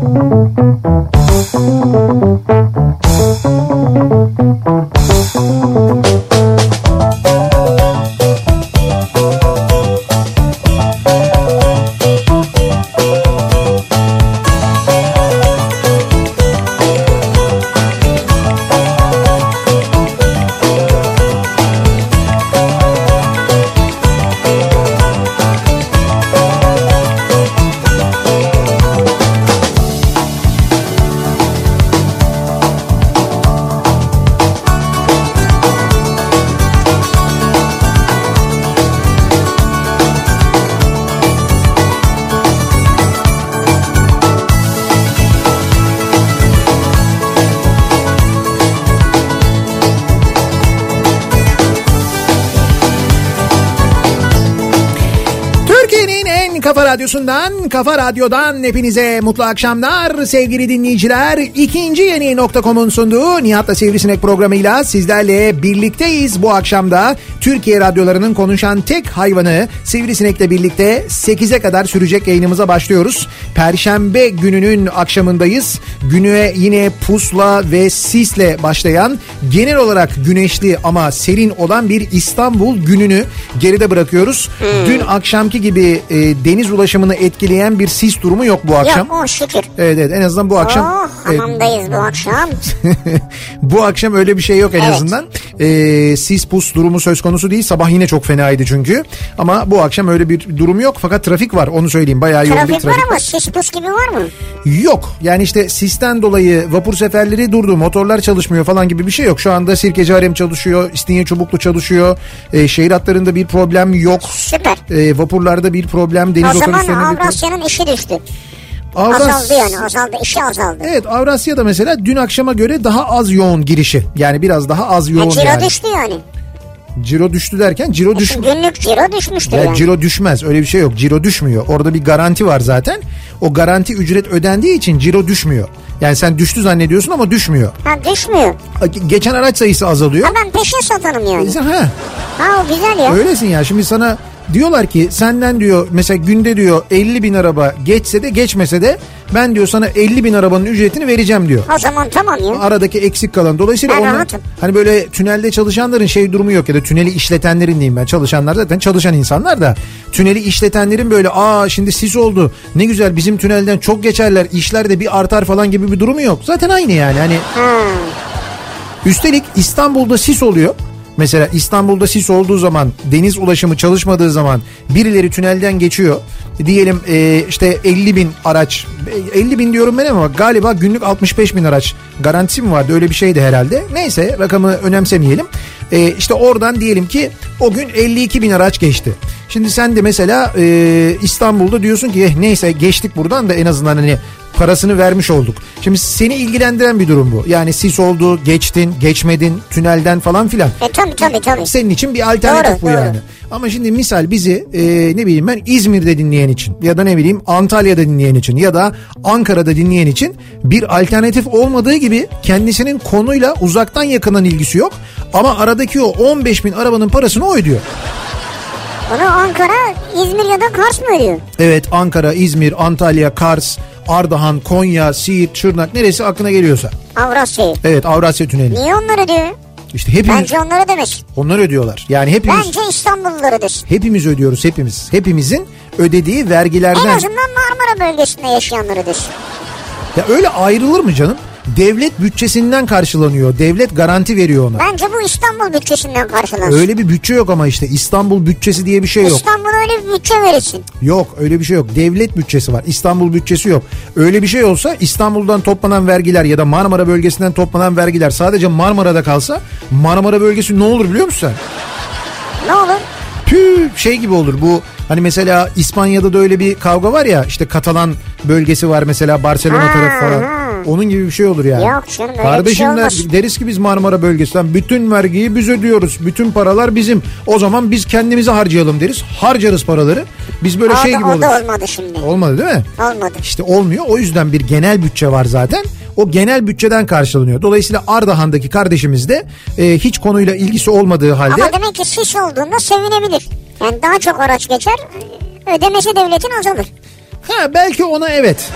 Türkiye'nin kafa radyodan hepinize mutlu akşamlar sevgili dinleyiciler. İkinci yeni nokta.com'un sunduğu Nihat'la Sivrisinek programıyla sizlerle birlikteyiz bu akşamda. Türkiye radyolarının konuşan tek hayvanı Sivrisinek'le birlikte 8'e kadar sürecek yayınımıza başlıyoruz. Perşembe gününün akşamındayız. Gününe yine pusla ve sisle başlayan genel olarak güneşli ama serin olan bir İstanbul gününü geride bırakıyoruz. Dün akşamki gibi e, deniz ulaşımını etkileyen bir sis durumu yok bu akşam. Yok o şükür. Evet evet en azından bu akşam Oh e, hamamdayız bu akşam. bu akşam öyle bir şey yok en Evet. azından. E, sis pus durumu söz konusu değil. Sabah yine çok fenaydı çünkü. Ama bu akşam öyle bir durum yok. Fakat trafik var onu söyleyeyim. Bayağı yoğun bir Trafik var trafik ama sis pus gibi var mı? Yok. Yani işte sisten dolayı vapur seferleri durdu. Motorlar çalışmıyor falan gibi bir şey yok. Şu anda Sirkeci Harem çalışıyor. İstinye Çubuklu çalışıyor. E, şehir hatlarında bir problem yok. Süper. E, vapurlarda bir problem. Deniz o zaman. Avrasya'nın işi düştü. Avras- Azaldı yani azaldı işi azaldı. Evet Avrasya'da mesela dün akşama göre daha az yoğun girişi. Yani biraz daha az Ha, yoğun ciro yani. düştü yani. Ciro düştü derken ciro düş Şimdi günlük ciro düşmüştür ya yani. ciro düşmez öyle bir şey yok. Ciro düşmüyor. Orada bir garanti var zaten. O garanti ücret ödendiği için ciro düşmüyor. Yani sen düştü zannediyorsun ama düşmüyor. Ha düşmüyor. Geçen araç sayısı azalıyor. Ha ben peşin satanım yani. Sen, ha, Ha o güzel ya. öylesin ya. Şimdi sana diyorlar ki senden diyor mesela günde diyor 50 bin araba geçse de geçmese de ben diyor sana 50 bin arabanın ücretini vereceğim diyor. O zaman tamam ya. aradaki eksik kalan. Dolayısıyla Ben onlar rahatım. hani böyle tünelde çalışanların şey durumu yok ya da tüneli işletenlerin diyeyim ben. Çalışanlar zaten çalışan insanlar da tüneli işletenlerin böyle aa şimdi sis oldu. Ne güzel bizim tünelden çok geçerler. işler de bir artar falan gibi bir durumu yok. Zaten aynı yani. Hani Ha. Üstelik İstanbul'da sis oluyor. Mesela İstanbul'da sis olduğu zaman deniz ulaşımı çalışmadığı zaman birileri tünelden geçiyor. Diyelim e, işte 50 bin araç 50 bin diyorum ben ama galiba günlük 65 bin araç garantisi mi vardı öyle bir şeydi herhalde. Neyse rakamı önemsemeyelim. E, işte oradan diyelim ki o gün 52 bin araç geçti. Şimdi sen de mesela e, İstanbul'da diyorsun ki "Eh, neyse geçtik buradan da en azından hani parasını vermiş olduk. Şimdi seni ilgilendiren bir durum bu. Yani sis oldu, geçtin, geçmedin, tünelden falan filan. E tabii tabii tabii. Senin için bir alternatif Doğru, bu doğru. yani. Ama şimdi misal bizi e, ne bileyim ben İzmir'de dinleyen için ya da ne bileyim Antalya'da dinleyen için ya da Ankara'da dinleyen için bir alternatif olmadığı gibi kendisinin konuyla uzaktan yakından ilgisi yok. Ama aradaki o 15 bin arabanın parasını o ödüyor. Bunu Ankara, İzmir ya da Kars mı ödüyor? Evet Ankara, İzmir, Antalya, Kars, Ardahan, Konya, Siirt, Şırnak neresi aklına geliyorsa. Avrasya'yı. Evet Avrasya Tüneli. Niye onlar ödüyor? İşte hepimiz Bence onlara demesin. onlar ödüyorlar. Yani hepimiz Bence İstanbullular ödesin. hepimiz ödüyoruz hepimiz. Hepimizin ödediği En vergilerden. azından Marmara bölgesinde yaşayanlar ödesin. Ya öyle ayrılır mı canım? Devlet bütçesinden karşılanıyor. Devlet garanti veriyor ona. Bence bu İstanbul bütçesinden karşılansın. Öyle bir bütçe yok ama işte İstanbul bütçesi diye bir şey yok. İstanbul'a öyle bir bütçe verilsin. Yok öyle bir şey yok. Devlet bütçesi var. İstanbul bütçesi yok. Öyle bir şey olsa İstanbul'dan toplanan vergiler ya da Marmara bölgesinden toplanan vergiler sadece Marmara'da kalsa Marmara bölgesi ne olur biliyor musun sen? Ne olur? Püh şey gibi olur bu hani mesela İspanya'da da öyle bir kavga var ya işte Katalan bölgesi var mesela Barcelona Ha, tarafı falan. ha. Onun gibi bir şey olur yani. Yok canım, öyle bir Kardeşim şey der- olmaz. deriz ki biz Marmara bölgesinden bütün vergiyi biz ödüyoruz. Bütün paralar bizim. O zaman biz kendimize harcayalım deriz. Harcarız paraları. Biz böyle O şey da, gibi o oluruz. da olmadı şimdi. Olmadı değil mi? Olmadı. İşte olmuyor. O yüzden bir genel bütçe var zaten. O genel bütçeden karşılanıyor. Dolayısıyla Ardahan'daki kardeşimiz de e, hiç konuyla ilgisi olmadığı halde Ama demek ki sis olduğunda sevinebilir. Yani daha çok araç geçer, ödemesi devletin azalır. ha belki ona evet.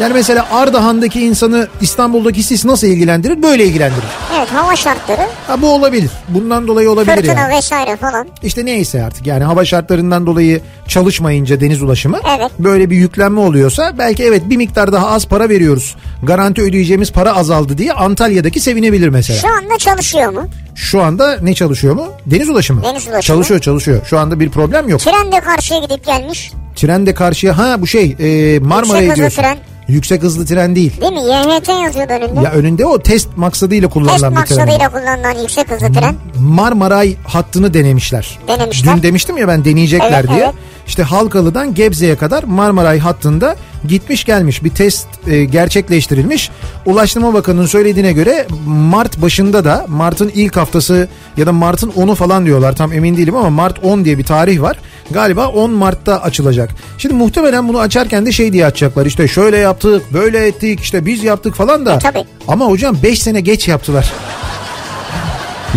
Yani mesela Ardahan'daki insanı İstanbul'daki sis nasıl ilgilendirir? Böyle ilgilendirir. Evet hava şartları, Ha bu olabilir. Bundan dolayı olabilir fırtına yani. vesaire falan. İşte neyse artık yani hava şartlarından dolayı çalışmayınca deniz ulaşımı Evet. böyle bir yüklenme oluyorsa belki evet bir miktar daha az para veriyoruz. Garanti ödeyeceğimiz para azaldı diye Antalya'daki sevinebilir mesela. Şu anda çalışıyor mu? Şu anda ne çalışıyor mu? Deniz ulaşımı. Deniz ulaşımı. Çalışıyor çalışıyor. Şu anda bir problem yok. Tren de karşıya gidip gelmiş. Tren de karşıya ha bu şey e, Marmara'ya gidiyorsun. tren. Yüksek hızlı tren değil. Değil mi? YHT yazıyordu önünde. Ya önünde o test maksadıyla Test kullanılan bir tren. maksadıyla kullanılan yüksek hızlı tren. Marmaray hattını denemişler. Denemişler. Dün demiştim ya ben deneyecekler Evet, diye. evet. İşte Halkalı'dan Gebze'ye kadar Marmaray hattında gitmiş gelmiş bir test e, gerçekleştirilmiş. Ulaştırma Bakanı'nın söylediğine göre Mart başında da Mart'ın ilk haftası ya da Mart'ın 10'u falan diyorlar tam emin değilim ama Mart 10 diye bir tarih var. Galiba 10 Mart'ta açılacak. Şimdi muhtemelen bunu açarken de şey diye açacaklar işte şöyle yaptık böyle ettik işte biz yaptık falan da. E, tabii. Ama hocam 5 sene geç yaptılar.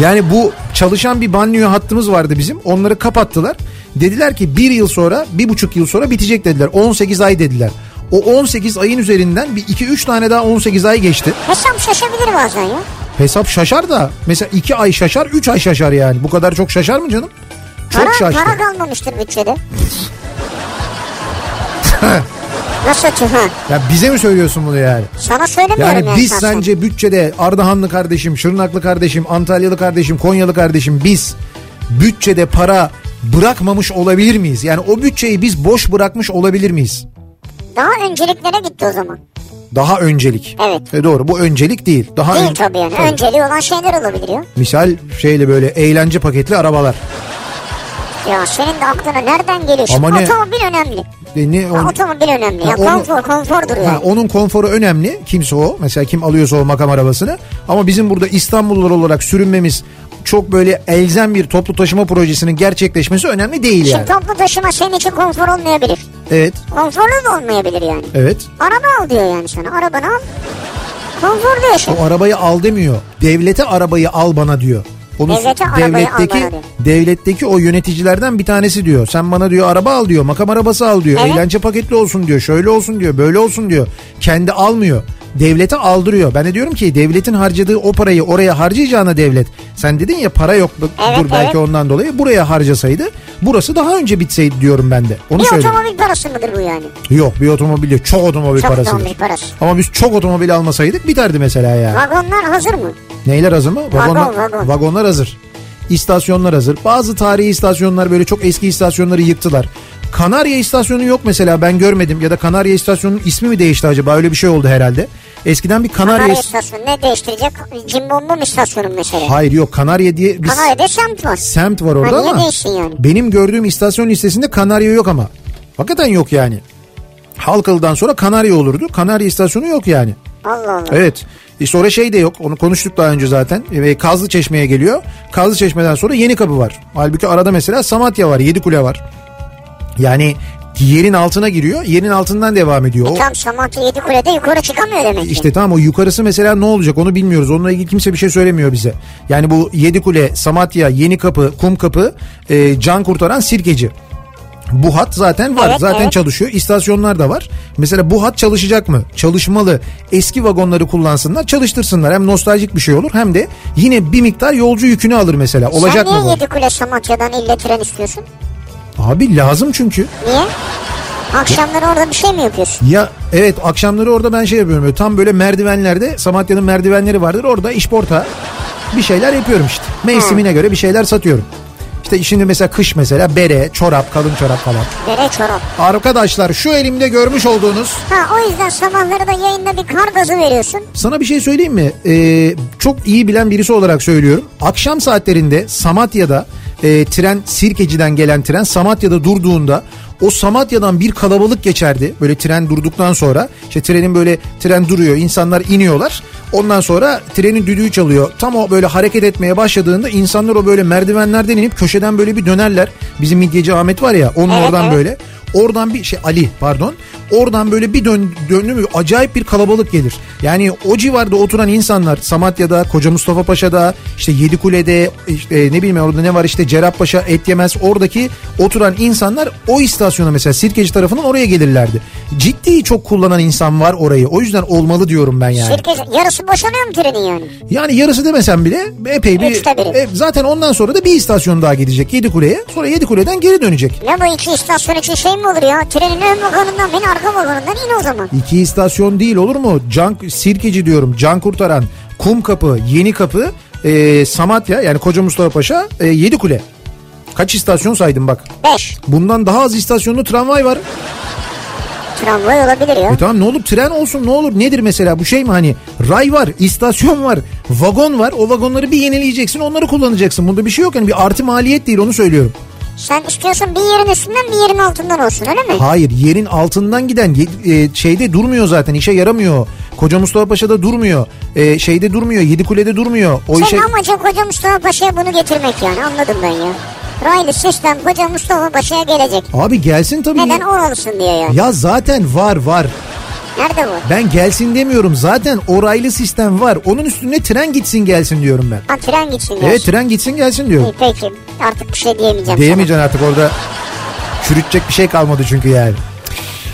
Yani bu çalışan bir banyo hattımız vardı bizim. Onları kapattılar. Dediler ki bir yıl sonra, bir buçuk yıl sonra bitecek dediler. 18 ay dediler. O 18 ayın üzerinden bir 2-3 tane daha 18 ay geçti. Hesap şaşabilir bazen ya. Hesap şaşar da mesela 2 ay şaşar 3 ay şaşar yani. Bu kadar çok şaşar mı canım? Çok Para, şaştı. para kalmamıştır bütçede. Nasıl ki ha? Ya bize mi söylüyorsun bunu yani? Sana söylemiyorum Yani yani. biz şahsen. sence bütçede Ardahanlı kardeşim, Şırnaklı kardeşim, Antalyalı kardeşim, Konyalı kardeşim biz bütçede para bırakmamış olabilir miyiz? Yani o bütçeyi biz boş bırakmış olabilir miyiz? Daha önceliklere gitti o zaman. Daha öncelik. Evet. E doğru bu öncelik değil. Daha Değil ön- tabii yani. Tabii. Önceliği olan şeyler olabilir ya. Misal şeyle böyle eğlence paketli arabalar. Ya senin de aklına nereden geliyor? Şimdi Ama ne- otomobil önemli. E ne, Ya, on- otomobil önemli. Ha, Ya, onu- konfor, konfordur yani. Ha, onun konforu önemli. Kimse o. Mesela kim alıyorsa o makam arabasını. Ama bizim burada İstanbullular olarak sürünmemiz çok böyle elzem bir toplu taşıma projesinin gerçekleşmesi önemli değil yani. Şimdi toplu taşıma senin için konfor olmayabilir. Evet. Konforlu da olmayabilir yani. Evet. Araba al diyor yani sana. Arabanı al. Konforlu yaşa. O arabayı al demiyor. Devlete arabayı al bana diyor. Onu Devlete devletteki devletteki o yöneticilerden bir tanesi diyor. Sen bana diyor araba al diyor. Makam arabası al diyor. Evet. Eğlence paketli olsun diyor. Şöyle olsun diyor. Böyle olsun diyor. Kendi almıyor. Devlete aldırıyor. Ben de diyorum ki devletin harcadığı o parayı oraya harcayacağına devlet. Sen dedin ya para yok dur Evet, belki evet. ondan dolayı buraya harcasaydı burası daha önce bitseydi diyorum ben de. Onu Bir söylüyorum. otomobil parası mıdır bu yani? Yok bir otomobil değil. Çok otomobil Çok parasıdır. otomobil parası. Ama biz çok otomobil almasaydık biterdi mesela yani. Vagonlar hazır mı? Neyler hazır mı? Vagonlar, vagon. Vagonlar hazır. İstasyonlar hazır. Bazı tarihi istasyonlar böyle çok eski istasyonları yıktılar. Kanarya istasyonu yok mesela ben görmedim ya da Kanarya istasyonunun ismi mi değişti acaba öyle bir şey oldu herhalde. Eskiden bir Kanarya... Kanarya istasyonu ne değiştirecek? Cimbombo istasyonu mesela? Hayır yok Kanarya diye bir Kanarya'da semt var. semt var orada Ha, ama değişsin yani? benim gördüğüm istasyon listesinde Kanarya yok ama. Hakikaten yok yani. Halkalı'dan sonra Kanarya olurdu. Kanarya istasyonu yok yani. Allah Allah. Evet. E sonra şey de yok. Onu konuştuk daha önce zaten. E, Kazlı Çeşme'ye geliyor. Kazlı Çeşme'den sonra Yeni Kapı var. Halbuki arada mesela Samatya var. Yedikule var. Yani yerin altına giriyor. Yerin altından devam ediyor. O, Tam Samatya yedi kulede yukarı çıkamıyor demek ki. işte tamam o yukarısı mesela ne olacak onu bilmiyoruz. Onunla ilgili kimse bir şey söylemiyor bize. Yani bu Yedikule, Samatya, Yeni Kapı, Kum Kapı, e, can kurtaran Sirkeci. Bu hat zaten var. Evet, zaten evet. çalışıyor. İstasyonlar da var. Mesela bu hat çalışacak mı? Çalışmalı. Eski vagonları kullansınlar, çalıştırsınlar. Hem nostaljik bir şey olur hem de yine bir miktar yolcu yükünü alır mesela. Olacak Sen mı niye bu? yedi kule Samatya'dan ille tren istiyorsun? Abi lazım çünkü. Niye? Akşamları orada bir şey mi yapıyorsun? Ya evet akşamları orada ben şey yapıyorum. Böyle, tam böyle merdivenlerde Samatya'nın merdivenleri vardır. Orada işporta bir şeyler yapıyorum işte. Mevsimine göre bir şeyler satıyorum. İşte şimdi mesela kış mesela bere, çorap, kalın çorap falan. Bere çorap. Arkadaşlar şu elimde görmüş olduğunuz Ha o yüzden sabahları da yayında bir kar gazı veriyorsun. Sana bir şey söyleyeyim mi? Ee, çok iyi bilen birisi olarak söylüyorum. Akşam saatlerinde Samatya'da e, tren Sirkeci'den gelen tren Samatya'da durduğunda o Samatya'dan bir kalabalık geçerdi. Böyle tren durduktan sonra işte trenin böyle tren duruyor insanlar iniyorlar. Ondan sonra trenin düdüğü çalıyor. Tam o böyle hareket etmeye başladığında insanlar o böyle merdivenlerden inip köşeden böyle bir dönerler. Bizim midyeci Ahmet var ya onun Evet, oradan evet. böyle. Oradan bir şey Ali pardon. Oradan böyle bir dön, döndü mü acayip bir kalabalık gelir. Yani o civarda oturan insanlar Samatya'da, Koca Mustafa Paşa'da, işte Yedikule'de, işte ne bileyim orada ne var işte Cerrahpaşa, Et Yemez oradaki oturan insanlar o istasyona mesela Sirkeci tarafından oraya gelirlerdi. Ciddi çok kullanan insan var orayı. O yüzden olmalı diyorum ben yani. Sirkeci yarısı boşanıyor mu trenin yani? Yani yarısı demesem bile epey bir... Üçte biri. E, zaten ondan sonra da bir istasyon daha gidecek Yedikule'ye. Sonra Yedikule'den geri dönecek. Ne bu iki istasyon için şey mi olur ya? Trenin ön vagonundan beni arka vagonundan in o zaman. İki istasyon değil olur mu? Can, Sirkeci diyorum. Can Kurtaran, Kum Kapı, Yeni Kapı, e, Samatya yani Koca Mustafa Paşa, e, Yedikule. Kaç istasyon saydım bak. Beş. Bundan daha az istasyonlu tramvay var. Tramvay olabilir ya. E tamam ne olur tren olsun ne olur nedir mesela bu şey mi hani ray var istasyon var vagon var o vagonları bir yenileyeceksin onları kullanacaksın bunda bir şey yok yani bir artı maliyet değil onu söylüyorum. Sen istiyorsun bir yerin üstünden bir yerin altından olsun öyle mi? Hayır yerin altından giden e, şeyde durmuyor zaten işe yaramıyor. Koca Mustafa Paşa'da durmuyor. E, şeyde durmuyor. Yedikule'de durmuyor. O Senin işe amacın Koca Mustafa Paşa'ya bunu getirmek yani anladım ben ya. Raylı sistem Koca Mustafa Paşa'ya gelecek. abi gelsin tabii. Neden o olsun diye ya. ya zaten var var. Nerede bu? Ben gelsin demiyorum. Zaten oraylı sistem var. Onun üstüne tren gitsin gelsin diyorum ben. Ha tren gitsin diyorsun. Evet tren gitsin gelsin diyorum. İyi, peki artık bir şey diyemeyeceğim Diyemeyeceksin artık orada çürütecek bir şey kalmadı çünkü yani.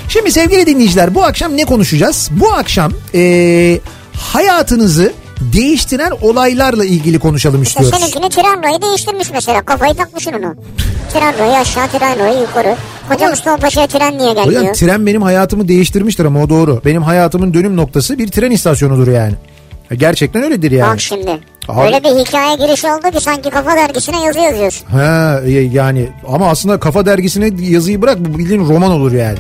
Şimdi sevgili dinleyiciler bu akşam ne konuşacağız? Bu akşam eee, hayatınızı değiştiren olaylarla ilgili konuşalım istiyoruz. Seninkini tren rayı değiştirmiş mesela. Kafayı takmışsın onu. Tren rayı aşağı tren rayı yukarı. Koca Mustafa Paşa'ya tren niye Hocam gelmiyor? tren benim hayatımı değiştirmiştir ama o doğru. Benim hayatımın dönüm noktası bir tren istasyonudur yani. Gerçekten öyledir yani. Bak şimdi. Abi- Öyle bir hikaye girişi oldu ki sanki Kafa Dergisi'ne yazı yazıyorsun. Ha e, yani ama aslında Kafa Dergisi'ne yazıyı bırak bu bildiğin roman olur yani.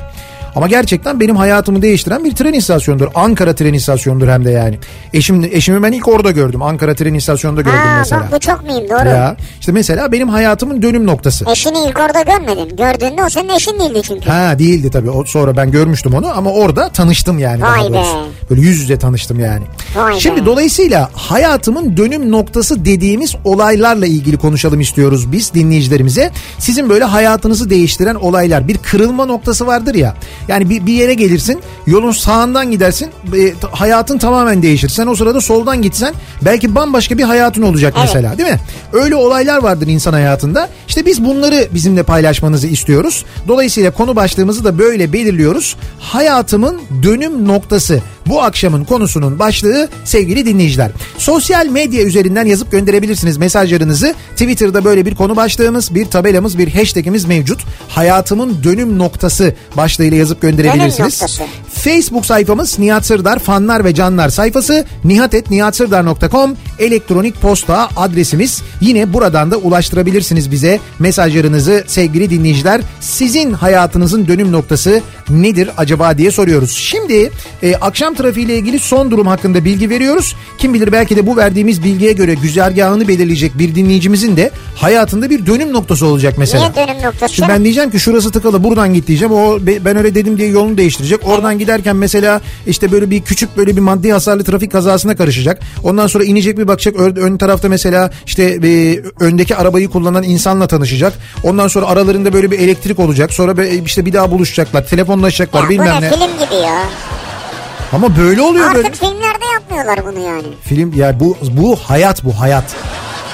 Ama gerçekten benim hayatımı değiştiren bir tren istasyonudur. Ankara tren istasyonudur hem de yani. Eşim, eşimi ben ilk orada gördüm. Ankara tren istasyonunda gördüm Ha mesela. bak bu çok mühim doğru. Ya işte mesela benim hayatımın dönüm noktası. Eşini ilk orada görmedin. Gördüğünde o senin eşin değildi çünkü. Ha değildi tabii. O, sonra ben görmüştüm onu ama orada tanıştım yani. Vay be. Böyle yüz yüze tanıştım yani. Vay Şimdi be. dolayısıyla hayatımın dönüm noktası dediğimiz olaylarla ilgili konuşalım istiyoruz biz dinleyicilerimize. Sizin böyle hayatınızı değiştiren olaylar. Bir kırılma noktası vardır ya. Yani bir, bir yere gelirsin yolun sağından gidersin e, hayatın tamamen değişir. Sen o sırada soldan gitsen belki bambaşka bir hayatın olacak Evet. mesela değil mi? Öyle olaylar vardır insan hayatında. İşte biz bunları bizimle paylaşmanızı istiyoruz. Dolayısıyla konu başlığımızı da böyle belirliyoruz. Hayatımın dönüm noktası. Bu akşamın konusunun başlığı sevgili dinleyiciler. Sosyal medya üzerinden yazıp gönderebilirsiniz mesajlarınızı. Twitter'da böyle bir konu başlığımız, bir tabelamız, bir hashtagimiz mevcut. Hayatımın dönüm noktası başlığıyla yazıp gönderebilirsiniz. Facebook sayfamız Nihat Sırdar fanlar ve canlar sayfası nihatetnihatsırdar.com elektronik posta adresimiz. Yine buradan da ulaştırabilirsiniz bize mesajlarınızı sevgili dinleyiciler. Sizin hayatınızın dönüm noktası nedir acaba diye soruyoruz. Şimdi e, akşam trafiğiyle ilgili son durum hakkında bilgi veriyoruz. Kim bilir belki de bu verdiğimiz bilgiye göre güzergahını belirleyecek bir dinleyicimizin de hayatında bir dönüm noktası olacak mesela. Niye dönüm noktası? Şimdi ben diyeceğim ki şurası tıkalı buradan git diyeceğim. O be- ben öyle dedim diye yolunu değiştirecek. Oradan giderken mesela işte böyle bir küçük böyle bir maddi hasarlı trafik kazasına karışacak. Ondan sonra inecek bir bakacak. Ön, tarafta mesela işte e, öndeki arabayı kullanan insanla tanışacak. Ondan sonra aralarında böyle bir elektrik olacak. Sonra işte bir daha buluşacaklar. Telefonlaşacaklar Ya bilmem ne ne. film gibi ya. Ama böyle oluyor Artık böyle. filmlerde yapmıyorlar bunu yani. Film ya bu bu hayat bu hayat.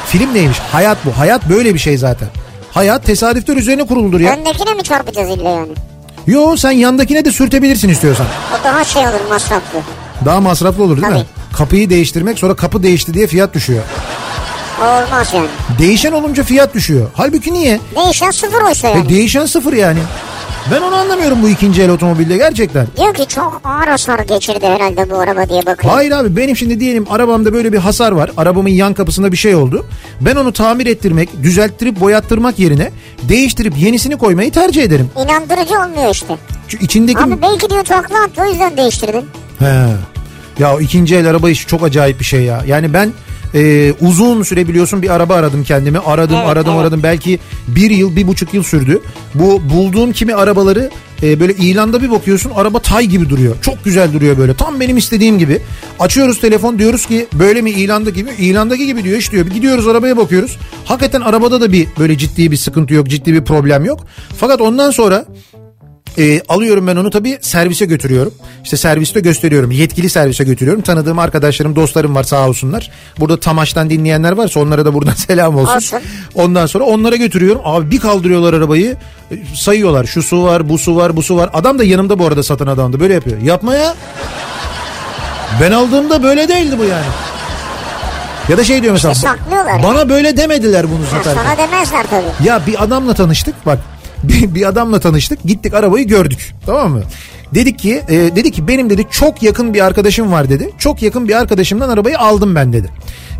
Film neymiş? Hayat bu. Hayat böyle bir şey zaten. Hayat tesadüfler üzerine kuruludur ya. Öndekine mi çarpacağız illa yani? Yo sen yandakine de sürtebilirsin istiyorsan. O daha şey olur masraflı. Daha masraflı olur değil mi? Tabii. Kapıyı değiştirmek sonra kapı değişti diye fiyat düşüyor. Olmaz yani. Değişen olunca fiyat düşüyor. Halbuki niye? Değişen sıfır oysa E, yani. değişen sıfır yani. Ben onu anlamıyorum bu ikinci el otomobilde gerçekten. Diyor ki çok ağır hasar geçirdi herhalde bu araba diye bakıyor. Hayır abi benim şimdi diyelim arabamda böyle bir hasar var. Arabamın yan kapısında bir şey oldu. Ben onu tamir ettirmek, düzelttirip boyattırmak yerine değiştirip yenisini koymayı tercih ederim. İnandırıcı olmuyor işte. Şu içindeki... Abi belki diyor takla attı o yüzden değiştirdin. He. Ya o ikinci el araba işi çok acayip bir şey ya. Yani ben e, uzun süre biliyorsun bir araba aradım kendime. Aradım Evet, aradım evet. aradım. Belki bir yıl bir buçuk yıl sürdü. Bu bulduğum kimi arabaları e, böyle ilanda bir bakıyorsun araba tay gibi duruyor. Çok güzel duruyor böyle. Tam benim istediğim gibi. Açıyoruz telefon diyoruz ki böyle mi ilandaki gibi? İlandaki gibi diyor iş diyor. Gidiyoruz arabaya bakıyoruz. Hakikaten arabada da bir böyle ciddi bir sıkıntı yok. Ciddi bir problem yok. Fakat ondan sonra E, alıyorum ben onu tabii servise götürüyorum. İşte serviste gösteriyorum. Yetkili servise götürüyorum. Tanıdığım arkadaşlarım, dostlarım var sağ olsunlar. Burada Tamaş'tan dinleyenler varsa onlara da buradan selam olsun. Olsun. Ondan sonra onlara götürüyorum. Abi bir kaldırıyorlar arabayı. e, Sayıyorlar. Şu su var, bu su var, bu su var. Adam da yanımda bu arada satan adamdı. Böyle yapıyor. Yapma ya. Ben aldığımda böyle değildi bu yani. Ya da şey diyor mesela. İşte saklıyorlar. Bana böyle demediler bunu Ha, satarken. sana demezler tabii. Ya bir adamla tanıştık bak. Bir, bir adamla tanıştık. Gittik arabayı gördük. Tamam mı? Dedik ki e, dedi ki benim dedi çok yakın bir arkadaşım var dedi. Çok yakın bir arkadaşımdan arabayı aldım ben dedi.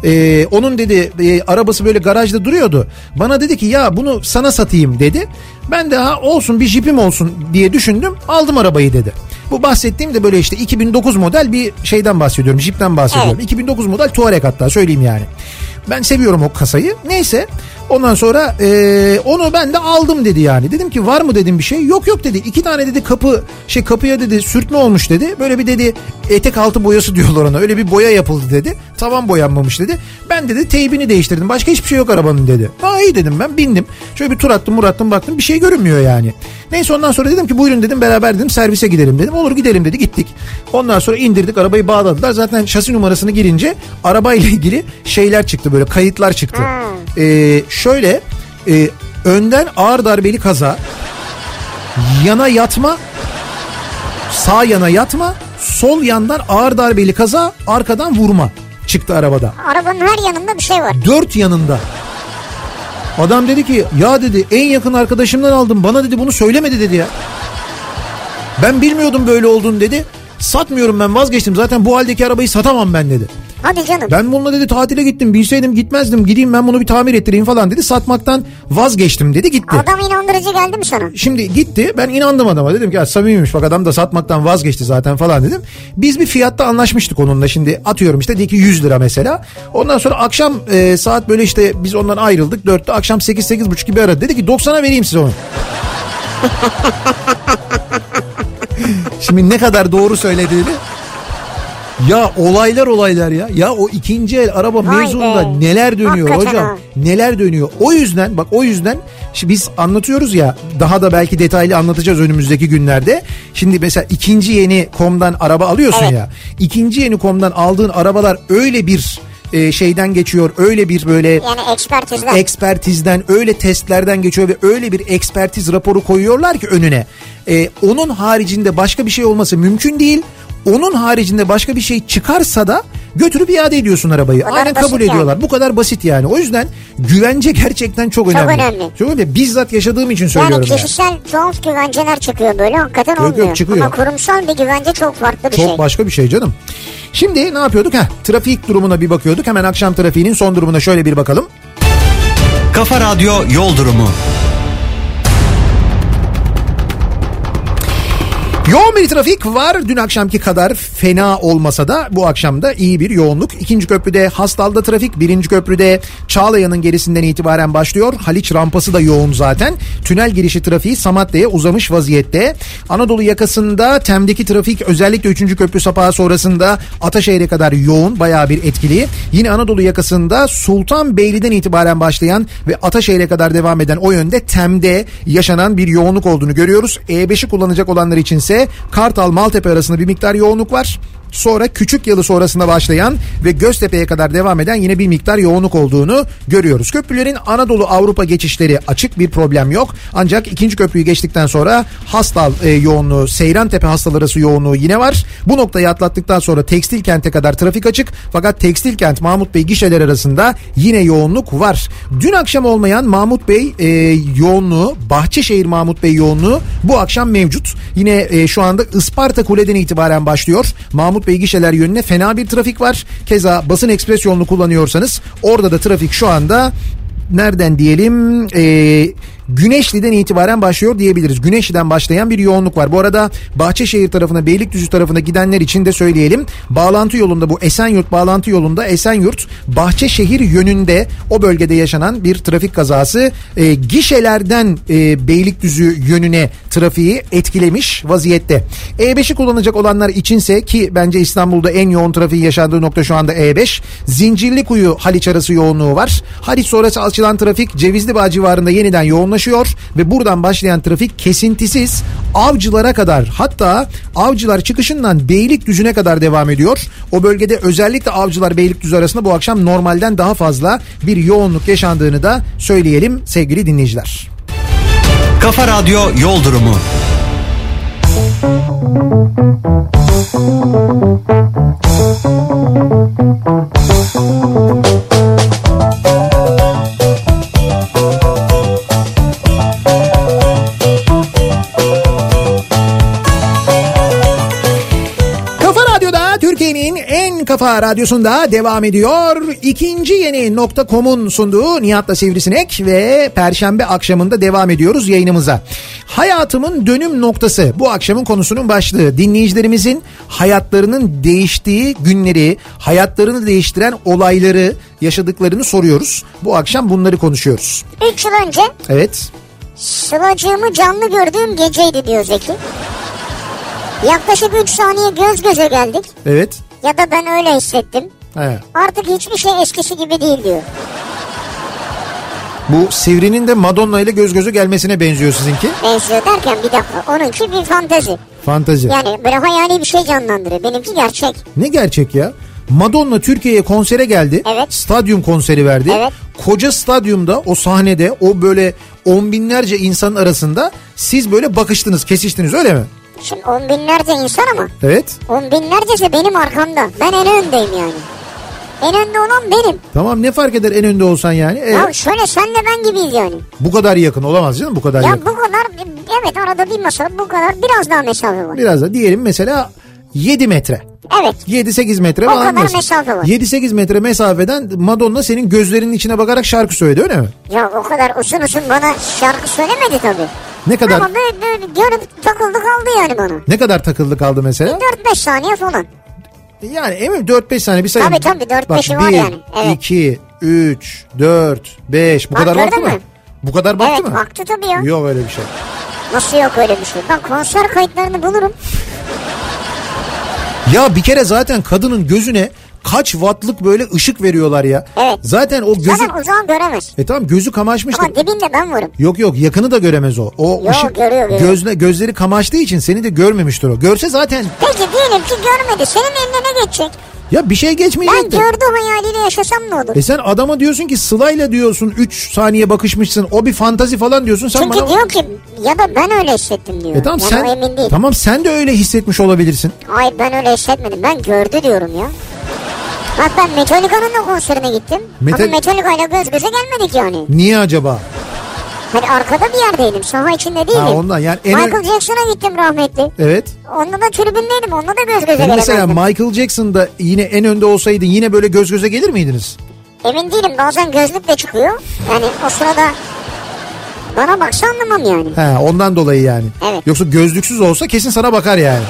E, onun dedi e, arabası böyle garajda duruyordu. Bana dedi ki ya bunu sana satayım dedi. Ben de ha olsun bir jipim olsun diye düşündüm. Aldım arabayı dedi. Bu bahsettiğim de böyle işte 2009 model bir şeyden bahsediyorum. Jeep'ten bahsediyorum. 2009 model Touareg hatta söyleyeyim yani. Ben seviyorum o kasayı. Neyse ondan sonra e, onu ben de aldım dedi yani. Dedim ki var mı dedim bir şey. Yok yok dedi. İki tane dedi kapı şey kapıya dedi sürtme olmuş dedi. Böyle bir dedi etek altı boyası diyorlar ona. Öyle bir boya yapıldı dedi. Tavan boyanmamış dedi. Ben dedi teybini değiştirdim. Başka hiçbir şey yok arabanın dedi. Ha iyi dedim ben bindim. Şöyle bir tur attım mur attım baktım bir şey görünmüyor yani. Neyse ondan sonra dedim ki buyurun dedim beraber dedim servise gidelim dedim. Olur gidelim dedi gittik. Ondan sonra indirdik arabayı bağladılar. Zaten şasi numarasını girince arabayla ilgili şeyler çıktı böyle kayıtlar çıktı. Ee, şöyle e, önden ağır darbeli kaza yana yatma sağ yana yatma sol yandan ağır darbeli kaza arkadan vurma çıktı arabada. Arabanın her yanında bir şey var. Dört yanında. Adam dedi ki ya dedi en yakın arkadaşımdan aldım bana dedi bunu söylemedi dedi ya. Ben bilmiyordum böyle olduğunu dedi. Satmıyorum ben vazgeçtim zaten bu haldeki arabayı satamam ben dedi. Hadi canım. Ben bununla dedi tatile gittim bilseydim gitmezdim gideyim ben bunu bir tamir ettireyim falan dedi. Satmaktan vazgeçtim dedi gitti. Adam inandırıcı geldi mi sana? Şimdi gitti ben inandım adama dedim ki ya samimiymiş bak adam da satmaktan vazgeçti zaten falan dedim. Biz bir fiyatta anlaşmıştık onunla şimdi atıyorum işte dedi ki 100 lira mesela. Ondan sonra akşam e, saat böyle işte biz ondan ayrıldık 4'te akşam 8-8.30 gibi aradı. Dedi ki 90'a vereyim size onu. Şimdi ne kadar doğru söylediğini. Ya olaylar olaylar ya. Ya o ikinci el araba Vay mevzunda be. neler dönüyor Hakikaten hocam. ha. Neler dönüyor. O yüzden bak o yüzden şimdi biz anlatıyoruz ya daha da belki detaylı anlatacağız önümüzdeki günlerde. Şimdi mesela ikinci yeni komdan araba alıyorsun Evet. ya. İkinci yeni komdan aldığın arabalar öyle bir e, şeyden geçiyor. Öyle bir böyle Yani ekspertizden. ekspertizden öyle testlerden geçiyor ve öyle bir ekspertiz raporu koyuyorlar ki önüne. Ee, onun haricinde başka bir şey olması mümkün değil. Onun haricinde başka bir şey çıkarsa da götürüp iade ediyorsun arabayı. kadar Aynen kabul yani. ediyorlar. Bu kadar basit yani. O yüzden güvence gerçekten çok önemli. önemli. Çok önemli. Bizzat yaşadığım için yani söylüyorum. yani. kişisel tuhaf güvenceler çıkıyor böyle hakikaten yok, olmuyor. çıkıyor. Ama kurumsal bir güvence çok farklı bir Çok şey. başka bir şey canım. Şimdi ne yapıyorduk? Heh, trafik durumuna bir bakıyorduk. Hemen akşam trafiğinin son durumuna şöyle bir bakalım. Kafa Radyo Yol Durumu. Yoğun bir trafik var. Dün akşamki kadar fena olmasa da bu akşam da iyi bir yoğunluk. İkinci köprüde Hastal'da trafik. Birinci köprüde Çağlayan'ın gerisinden itibaren başlıyor. Haliç rampası da yoğun zaten. Tünel girişi trafiği Samatya'ya uzamış vaziyette. Anadolu yakasında Tem'deki trafik özellikle 3. köprü sapağı sonrasında Ataşehir'e kadar yoğun. Bayağı bir etkili. Yine Anadolu yakasında Sultanbeyli'den itibaren başlayan ve Ataşehir'e kadar devam eden o yönde Tem'de yaşanan bir yoğunluk olduğunu görüyoruz. E5'i kullanacak olanlar içinse Kartal Maltepe arasında bir miktar yoğunluk var. Sonra Küçük Yalı sonrasında başlayan ve Göztepe'ye kadar devam eden yine bir miktar yoğunluk olduğunu görüyoruz. Köprülerin Anadolu Avrupa geçişleri açık bir problem yok. Ancak ikinci köprüyü geçtikten sonra Hastal e, yoğunluğu, Seyrantepe Hastal arası yoğunluğu yine var. Bu noktayı atlattıktan sonra Tekstil Kent'e kadar trafik açık. Fakat Tekstil Kent Mahmut Bey gişeler arasında yine yoğunluk var. Dün akşam olmayan Mahmut Bey e, yoğunluğu, Bahçeşehir Mahmut Bey yoğunluğu bu akşam mevcut. Yine e, şu anda Isparta Kule'den itibaren başlıyor. Mahmut Bey gişeler yönüne fena bir trafik var. Keza basın ekspres yolunu kullanıyorsanız orada da trafik şu anda nereden diyelim e, Güneşli'den itibaren başlıyor diyebiliriz. Güneşli'den başlayan bir yoğunluk var. Bu arada Bahçeşehir tarafına, Beylikdüzü tarafına gidenler için de söyleyelim. Bağlantı yolunda bu Esenyurt bağlantı yolunda Esenyurt Bahçeşehir yönünde o bölgede yaşanan bir trafik kazası e, gişelerden e, Beylikdüzü yönüne trafiği etkilemiş vaziyette. E5'i kullanacak olanlar içinse ki bence İstanbul'da en yoğun trafiğin yaşandığı nokta şu anda E5. Zincirlikuyu Haliç arası yoğunluğu var. Haliç sonrası açılan trafik Cevizli Bağ civarında yeniden yoğunlaşıyor yoğunlaşıyor ve buradan başlayan trafik kesintisiz avcılara kadar hatta avcılar çıkışından Beylikdüzü'ne kadar devam ediyor. O bölgede özellikle avcılar Beylikdüzü arasında bu akşam normalden daha fazla bir yoğunluk yaşandığını da söyleyelim sevgili dinleyiciler. Kafa Radyo Yol Durumu. Kafa kafa radyosunda devam ediyor. İkinci yeni nokta.com'un sunduğu Nihat'la Sivrisinek ve Perşembe akşamında devam ediyoruz yayınımıza. Hayatımın dönüm noktası bu akşamın konusunun başlığı. Dinleyicilerimizin hayatlarının değiştiği günleri, hayatlarını değiştiren olayları yaşadıklarını soruyoruz. Bu akşam bunları konuşuyoruz. 3 yıl önce Evet. Sıla'cığımı canlı gördüğüm geceydi diyor Zeki. Yaklaşık 3 saniye göz göze geldik. Evet. Ya da ben öyle hissettim. He. Artık hiçbir şey eskisi gibi değil diyor. Bu Sivri'nin de Madonna ile göz göze gelmesine benziyor sizinki. Benziyor derken bir dakika. Onunki bir fantezi. Fantazi. Yani böyle hayali bir şey canlandırıyor. Benimki gerçek. Ne gerçek ya? Madonna Türkiye'ye konsere geldi. Evet. Stadyum konseri verdi. Evet. Koca stadyumda o sahnede o böyle on binlerce insanın arasında siz böyle bakıştınız, kesiştiniz öyle mi? Şimdi on binlerce insan ama Evet. on binlercesi benim arkamda. Ben en öndeyim yani. En önde olan benim. Tamam ne fark eder en önde olsan yani? Ee, Ya şöyle senle ben gibiyiz yani. bu kadar yakın olamaz canım bu kadar Ya yakın. bu kadar evet arada bir masa bu kadar biraz daha mesafe var. Biraz da diyelim mesela 7 metre. Evet. 7-8 metre O falan kadar mesela. mesafe var. 7-8 metre mesafeden Madonna senin gözlerinin içine bakarak şarkı söyledi öyle mi? Ya o kadar uzun uzun bana şarkı söylemedi tabii. Ne kadar Ama böyle, böyle görüp takıldı kaldı yani bana. ne kadar takıldı kaldı mesela? 4-5 saniye falan. Yani emin 4-5 saniye bir sayın. Tabii, tabii, dört Bak, beşi var bir, yani, evet. 2, 3, 4, 5 bu Bak, kadar baktı mı? mü? Bu kadar baktı evet mı? baktı tabii ya. Yok öyle bir şey. Nasıl yok öyle bir şey? Ben konser kayıtlarını bulurum. Ya bir kere zaten kadının gözüne kaç wattlık böyle ışık veriyorlar ya. Evet. Zaten o gözü... Zaten uzağı göremez. E tamam gözü kamaşmıştır. Ama dibinde ben varım. Yok yok yakını da göremez o. O Yok, ışık görüyor, görüyor. gözle gözleri kamaştığı için seni de görmemiştir o. Görse zaten Peki diyelim ki görmedi. Senin eline ne geçecek? Ya bir şey Ben geçmeyecek de. gördü hayaliyle yaşasam ne olur? E sen adama diyorsun ki Sıla'yla diyorsun 3 saniye bakışmışsın. O bir fantazi falan diyorsun. Sen Çünkü bana... diyor ki ya da ben öyle hissettim diyor. E tamam yani sen emin değil. tamam sen de öyle hissetmiş olabilirsin. Hayır ben öyle hissetmedim. Ben gördü diyorum ya. Bak ben Metallica'nın da konserine gittim. Metal- Ama Metallica ile göz göze gelmedik yani. Niye acaba? Hani arkada bir yerdeydim. Saha içinde değildim. Ha, ondan yani en- Michael Jackson'a gittim rahmetli. Evet. Onunla da tribündeydim. Onunla da göz göze E mesela gelemezdim. Michael Jackson da yine en önde olsaydı yine böyle göz göze gelir miydiniz? Emin değilim. Bazen gözlük de çıkıyor. Yani o sırada bana baksa anlamam yani. He ondan dolayı yani. Evet. Yoksa gözlüksüz olsa kesin sana bakar yani.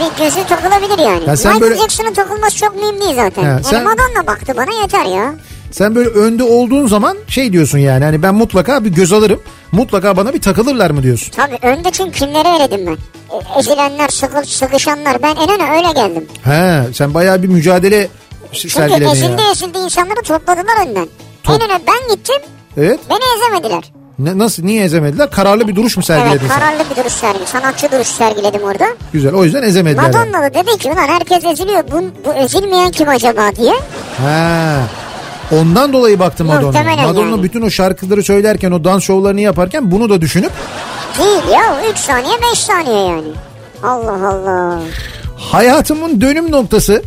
Bir gözü takılabilir yani. Ya sen Michael böyle- Jackson'ın takılması çok mühim değil zaten. He, yani sen- Madonna baktı bana yeter ya. Sen böyle önde olduğun zaman şey diyorsun yani hani ben mutlaka bir göz alırım. Mutlaka bana bir takılırlar mı diyorsun? Tabii önde çünkü kimleri eledim ben. E, ezilenler, sıkı, sıkışanlar. Ben en öne öyle geldim. He sen bayağı bir mücadele Çünkü sergiledin ezildi ya. ezildi insanları topladılar önden. Top- En öne ben gittim. Evet. Beni ezemediler. Ne, nasıl niye ezemediler? Kararlı bir duruş mu sergiledin evet sen? kararlı bir duruş sergiledim. Sanatçı duruş sergiledim orada. Güzel o yüzden ezemediler. Madonna da dedi ki ulan herkes eziliyor. Bu, bu ezilmeyen kim acaba diye. He. Ondan dolayı baktım Madonna. Madonna yani. bütün o şarkıları söylerken o dans şovlarını yaparken bunu da düşünüp Değil ya 3 saniye 5 saniye yani. Allah Allah. hayatımın dönüm noktası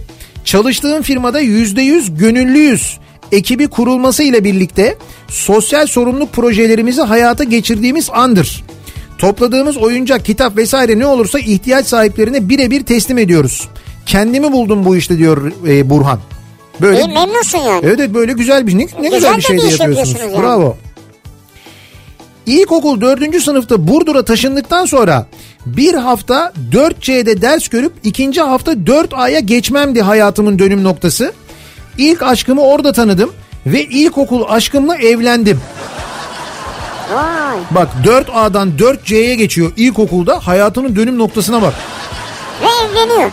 çalıştığım firmada yüzde yüz gönüllüyüz ekibi kurulması ile birlikte sosyal sorumluluk projelerimizi hayata geçirdiğimiz andır. Topladığımız oyuncak, kitap vesaire ne olursa ihtiyaç sahiplerine birebir teslim ediyoruz. Kendimi buldum bu işte diyor e, Burhan. Böyle İyi memnunsun yani. Evet böyle güzel bir ne, ne güzel, Güzel bir şey de yapıyorsunuz yani. Bravo. İlkokul 4. sınıfta Burdur'a taşındıktan sonra bir hafta 4C'de ders görüp ikinci hafta 4A'ya geçmemdi hayatımın dönüm noktası. İlk aşkımı orada tanıdım ve ilkokul aşkımla evlendim. Vay. Bak 4A'dan 4C'ye geçiyor ilkokulda hayatının dönüm noktasına bak. Ve evleniyor.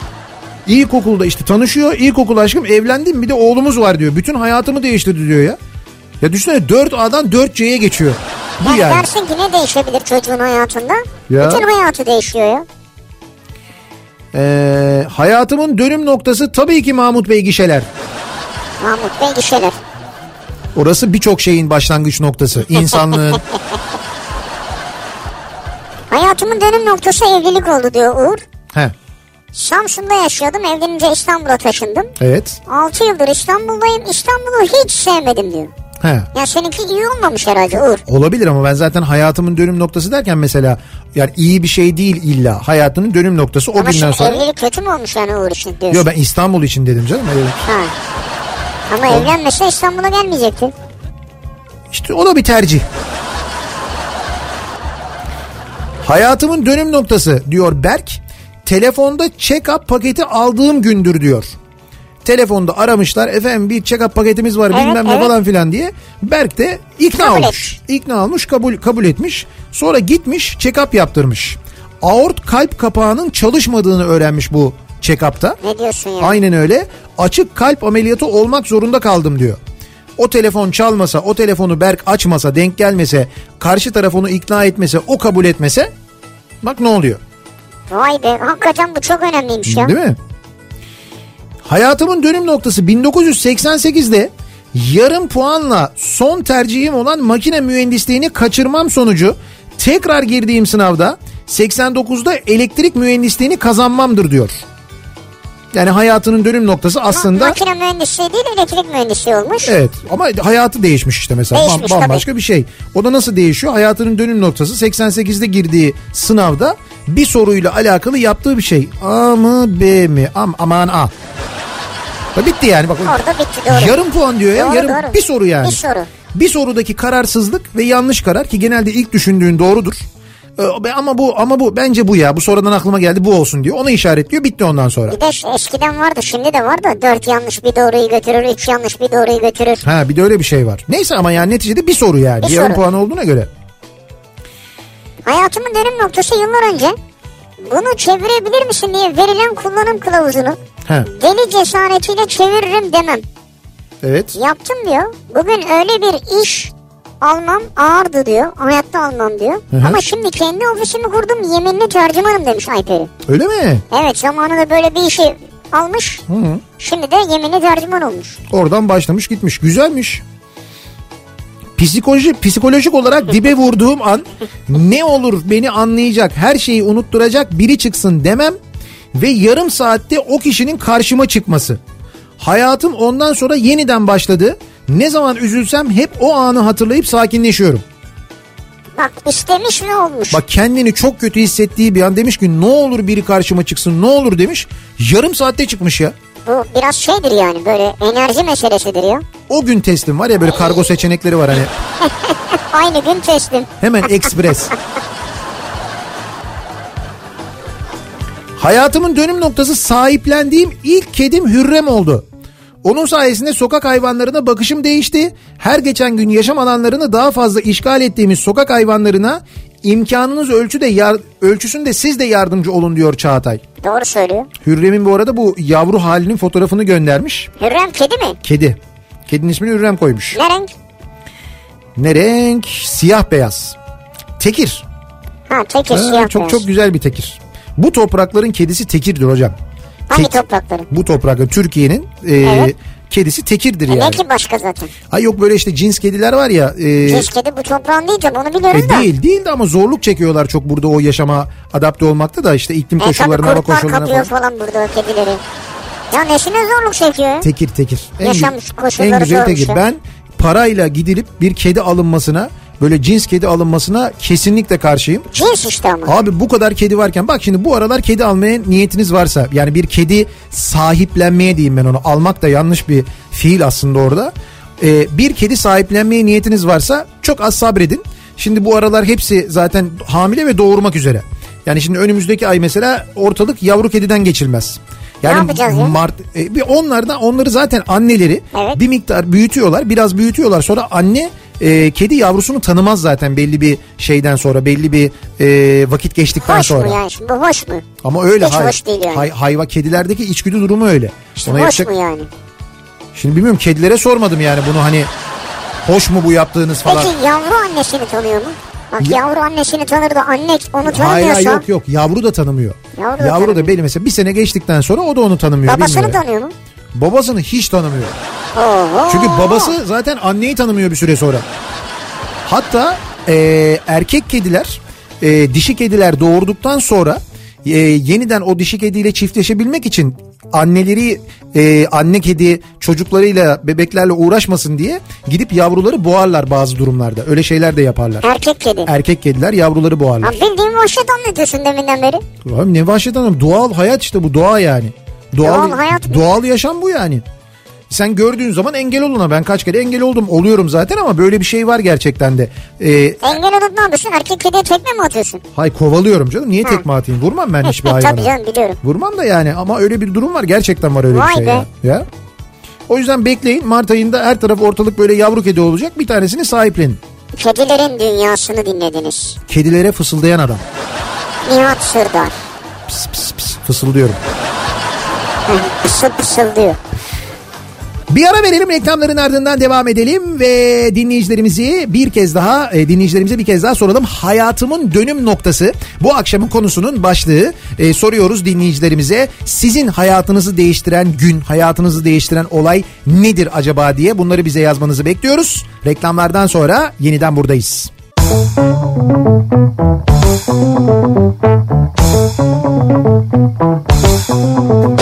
İlkokulda işte tanışıyor ilkokul aşkım evlendim bir de oğlumuz var diyor. Bütün hayatımı değiştirdi diyor ya. Ya düşünsene 4A'dan 4C'ye geçiyor. Bu Yani, yani. dersin ki ne değişebilir çocuğun hayatında? Ya. Bütün hayatı değişiyor ya. Ee, hayatımın dönüm noktası tabii ki Mahmut Bey gişeler. Mahmut Bey gişeler. Orası birçok şeyin başlangıç noktası. İnsanlığın. Hayatımın dönüm noktası evlilik oldu diyor Uğur. He, Samsun'da yaşıyordum. Evlenince İstanbul'a taşındım. evet. 6 yıldır İstanbul'dayım. İstanbul'u hiç sevmedim diyor. He. Ya seninki iyi olmamış herhalde Uğur. Olabilir ama ben zaten hayatımın dönüm noktası derken mesela yani iyi bir şey değil illa. Hayatının dönüm noktası o Ama günden sonra. evlilik kötü mü olmuş yani Uğur için diyorsun? Yok ben İstanbul için dedim canım. Öyle- Ha. Ama evlenmese İstanbul'a gelmeyecekti. İşte o da bir tercih. Hayatımın dönüm noktası diyor Berk. Telefonda check-up paketi aldığım gündür diyor. Telefonda aramışlar efendim bir check-up paketimiz var Evet, bilmem ne evet. falan filan diye. Berk de ikna Kabul olmuş. İkna olmuş kabul, kabul etmiş. Sonra gitmiş check-up yaptırmış. Aort kalp kapağının çalışmadığını öğrenmiş bu check-up'ta. Ne diyorsun ya? Aynen öyle. Açık kalp ameliyatı olmak zorunda kaldım diyor. O telefon çalmasa, o telefonu Berk açmasa, denk gelmese, karşı taraf onu ikna etmese, o kabul etmese bak ne oluyor. Vay be hakikaten bu çok önemliymiş ya. Değil mi? Hayatımın dönüm noktası 1988'de yarım puanla son tercihim olan makine mühendisliğini kaçırmam sonucu tekrar girdiğim sınavda 89'da elektrik mühendisliğini kazanmamdır diyor. Yani hayatının dönüm noktası aslında Makine mühendisliği değil elektrik mühendisliği olmuş. Evet ama hayatı değişmiş işte mesela Değişmiş bambaşka bir şey. O da nasıl değişiyor? Hayatının dönüm noktası 88'de girdiği sınavda bir soruyla alakalı yaptığı bir şey. A mı B mi? Am, aman A. Bitti yani bak. Orada bitti doğru. Yarım puan diyor ya. Doğru, yarım doğru. bir soru yani. Bir soru. Bir sorudaki kararsızlık ve yanlış karar ki genelde ilk düşündüğün doğrudur. Ee, Ama bu ama bu bence bu ya. Bu sonradan aklıma geldi bu olsun diyor. Ona işaretliyor. Bitti ondan sonra. Bir de eskiden vardı şimdi de var da dört yanlış bir doğruyu götürür, üç yanlış bir doğruyu götürür. Ha bir de öyle bir şey var. Neyse ama yani neticede bir soru yani. Bir Yarım soru. puan olduğuna göre. Hayatımın dönüm noktası yıllar önce bunu çevirebilir misin diye verilen kullanım kılavuzunu Ha deli cesaretiyle çeviririm demem. evet. Yaptım diyor. Bugün öyle bir iş almam ağırdı diyor. Hayatta almam diyor. hı. Ama şimdi kendi ofisimi kurdum yeminli tercümanım demiş Ayperi. Öyle mi? Evet zamanında böyle bir işi almış. Hı hı. Şimdi de yeminli tercüman olmuş. Oradan başlamış gitmiş. Güzelmiş. Psikoloji, psikolojik olarak dibe vurduğum an ne olur beni anlayacak, her şeyi unutturacak biri çıksın demem ve yarım saatte o kişinin karşıma çıkması. Hayatım ondan sonra yeniden başladı. Ne zaman üzülsem hep o anı hatırlayıp sakinleşiyorum. Bak istemiş ve olmuş. Bak kendini çok kötü hissettiği bir an demiş ki ne olur biri karşıma çıksın ne olur demiş. Yarım saatte çıkmış ya. Bu biraz şeydir yani böyle enerji meselesidir ya. O gün teslim var ya böyle kargo seçenekleri var hani Aynı gün teslim. Hemen ekspres. Hayatımın dönüm noktası sahiplendiğim ilk kedim Hürrem oldu. Onun sayesinde sokak hayvanlarına bakışım değişti. Her geçen gün yaşam alanlarını daha fazla işgal ettiğimiz sokak hayvanlarına imkanınız ölçüde yar, ölçüsünde siz de yardımcı olun diyor Çağatay. Doğru söylüyor. Hürrem'in bu arada bu yavru halinin fotoğrafını göndermiş. Hürrem kedi mi? Kedi. Kedinin ismini Hürrem koymuş. Ne renk? Ne renk? Siyah beyaz. Tekir. Ha tekir Ha, siyah çok beyaz. çok güzel bir tekir. Bu toprakların kedisi tekirdir hocam. Hangi Tek- toprakları? Bu toprakların Türkiye'nin e, Evet. kedisi tekirdir E yani. ki başka zaten? Ay yok böyle işte cins kediler var ya. E, Cins kedi bu toprağın değil tabii onu biliyorum e, da. değil değil de ama zorluk çekiyorlar çok burada o yaşama adapte olmakta da işte iklim E koşullarına hava koşullarına falan. falan burada o kedileri. Ya nesine zorluk çekiyor? Tekir tekir. En, Yaşam koşulları en güzel tekir. ya. Ben parayla gidilip bir kedi alınmasına böyle cins kedi alınmasına kesinlikle karşıyım. Cins işte ama. Abi bu kadar kedi varken bak şimdi bu aralar kedi almaya niyetiniz varsa yani bir kedi sahiplenmeye diyeyim ben onu almak da yanlış bir fiil aslında orada. Ee, bir kedi sahiplenmeye niyetiniz varsa çok az sabredin. Şimdi bu aralar hepsi zaten hamile ve doğurmak üzere. Yani şimdi önümüzdeki ay mesela ortalık yavru kediden geçilmez. Yani ya? Mart, e, bir onlardan onları zaten anneleri Evet. bir miktar büyütüyorlar. Biraz büyütüyorlar. Sonra anne e, kedi yavrusunu tanımaz zaten belli bir şeyden sonra belli bir e, vakit geçtikten Hoş sonra. mu yani şimdi bu hoş mu? Ama öyle Hiç hay, hoş değil yani. hay- hayva kedilerdeki içgüdü durumu öyle. İşte Ona hoş yapacak- mu yani? Şimdi bilmiyorum kedilere sormadım yani bunu hani Hoş mu bu yaptığınız falan. Peki yavru annesini tanıyor mu? Bak Ya- yavru annesini tanır da anne onu Hayır tanımıyorsa hayır, yok yok yavru da tanımıyor. Yavru da Yavru da belli mesela bir sene geçtikten sonra o da onu tanımıyor. babasını bilmiyor. tanıyor mu? Babasını hiç tanımıyor. Oho. Çünkü babası zaten anneyi tanımıyor bir süre sonra. Hatta e, erkek kediler e, dişi kediler doğurduktan sonra e, yeniden o dişi kediyle çiftleşebilmek için anneleri e, anne kedi çocuklarıyla bebeklerle uğraşmasın diye gidip yavruları boğarlar bazı durumlarda. Öyle şeyler de yaparlar. Erkek kedi. Erkek kediler yavruları boğarlar. Ha, bildiğin vahşet anlatıyorsun deminden beri. Abi ne vahşet hanım doğal hayat işte bu doğa yani. Doğal, Doğal hayat? Doğal yaşam bu yani. Sen gördüğün zaman engel oluna ben kaç kere engel oldum oluyorum zaten ama böyle bir şey var gerçekten de. Ee, Engel olup ne yapıyorsun? Erkek kediye tekme mi atıyorsun? hay kovalıyorum canım niye tekme atayım vurmam ben hiçbir hayvana. Tabii canım biliyorum. Vurmam da yani ama öyle bir durum var gerçekten var öyle Vay bir şey be. ya. ya. O yüzden bekleyin Mart ayında her taraf ortalık böyle yavru kedi olacak bir tanesini sahiplenin. Kedilerin dünyasını dinlediniz. Kedilere fısıldayan adam. Nihat Sırdar. Pıs pıs pıs fısıldıyorum. Pısıl pısıl diyor. Bir ara verelim reklamların ardından devam edelim ve dinleyicilerimizi bir kez daha e, dinleyicilerimize bir kez daha soralım. Hayatımın dönüm noktası bu akşamın konusunun başlığı. E, soruyoruz dinleyicilerimize sizin hayatınızı değiştiren gün, hayatınızı değiştiren olay nedir acaba diye bunları bize yazmanızı bekliyoruz. Reklamlardan sonra yeniden buradayız. Kafa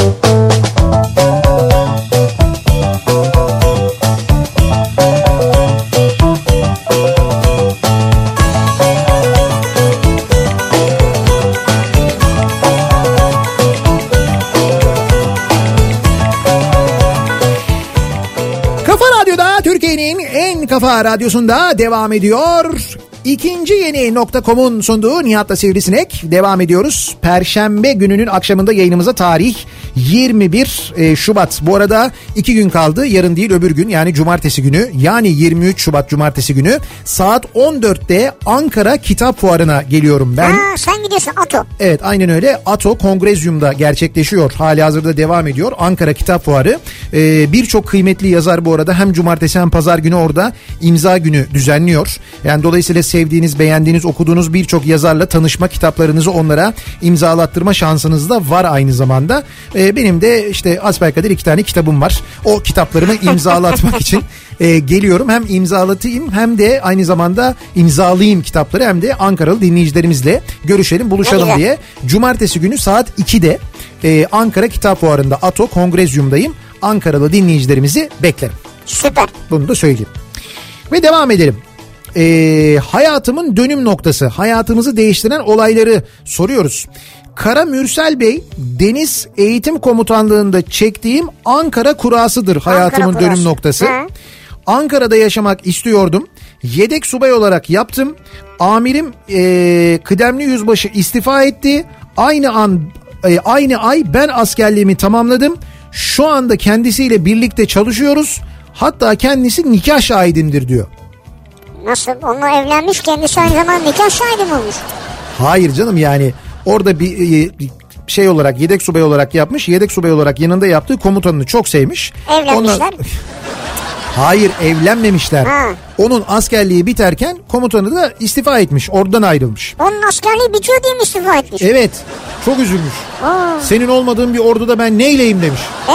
kafa radyosunda devam ediyor. İkinci yeni nokta.com'un sunduğu Nihat'la Sivrisinek devam ediyoruz. Perşembe gününün akşamında yayınımıza tarih 21 e, Şubat. Bu arada iki gün kaldı. Yarın değil öbür gün yani cumartesi günü yani 23 Şubat cumartesi günü saat 14'te Ankara Kitap Fuarı'na geliyorum ben. Ha, sen gidiyorsun Ato. Evet aynen öyle. ATO Kongrezyum'da gerçekleşiyor. Hali hazırda devam ediyor. Ankara Kitap Fuarı. Ee, Birçok kıymetli yazar bu arada hem cumartesi hem pazar günü orada imza günü düzenliyor. Yani dolayısıyla sevdiğiniz, beğendiğiniz, okuduğunuz birçok yazarla tanışma, kitaplarınızı onlara imzalattırma şansınız da var aynı zamanda. Ee, benim de işte asbelkader iki tane kitabım var. O kitaplarımı imzalatmak için e, geliyorum. Hem imzalatayım hem de aynı zamanda imzalayayım kitapları hem de Ankaralı dinleyicilerimizle görüşelim, buluşalım diye. Cumartesi günü saat 2'de e, Ankara Kitap Fuarı'nda ATO Kongrezyum'dayım. Ankaralı dinleyicilerimizi beklerim. Süper. Bunu da söyleyeyim. Ve devam edelim. Ee, hayatımın dönüm noktası, hayatımızı değiştiren olayları soruyoruz. Kara Mürsel Bey, Deniz Eğitim Komutanlığı'nda çektiğim Ankara kurasıdır hayatımın kurası. dönüm noktası. Hı. Ankara'da yaşamak istiyordum. Yedek subay olarak yaptım. Amirim ee, kıdemli yüzbaşı istifa etti. Aynı an e, aynı ay ben askerliğimi tamamladım. Şu anda kendisiyle birlikte çalışıyoruz. Hatta kendisi nikah şahidimdir diyor. Nasıl? Onunla evlenmiş kendisi aynı zamanda nikah şahidi mi olmuş? Hayır canım yani orada bir, e, bir şey olarak yedek subay olarak yapmış. Yedek subay olarak yanında yaptığı komutanını çok sevmiş. Evlenmişler. Ondan- Hayır evlenmemişler. Ha. Onun askerliği biterken komutanı da istifa etmiş. Oradan ayrılmış. Onun askerliği bitiyor diye mi istifa etmiş? Evet çok üzülmüş. Aa. Senin olmadığın bir orduda ben neyleyim demiş. Ee,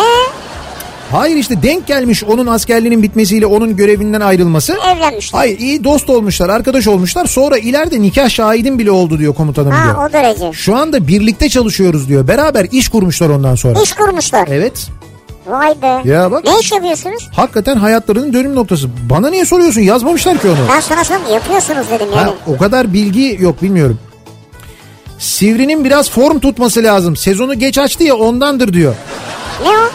Hayır işte denk gelmiş onun askerliğinin bitmesiyle onun görevinden ayrılması. evlenmişler. Hayır iyi dost olmuşlar arkadaş olmuşlar sonra ileride nikah şahidim bile oldu diyor komutanım diyor. Ha o derece. Şu anda birlikte çalışıyoruz diyor. Beraber iş kurmuşlar ondan sonra. İş kurmuşlar. Evet. Vay be. Ya bak. Ne iş yapıyorsunuz? Hakikaten hayatlarının dönüm noktası. Bana niye soruyorsun? Yazmamışlar ki onu. Ben sana söyleyeyim yapıyorsunuz dedim yani. Ha, o kadar bilgi yok bilmiyorum. Sivri'nin biraz form tutması lazım. Sezonu geç açtı ya ondandır diyor. Ne o?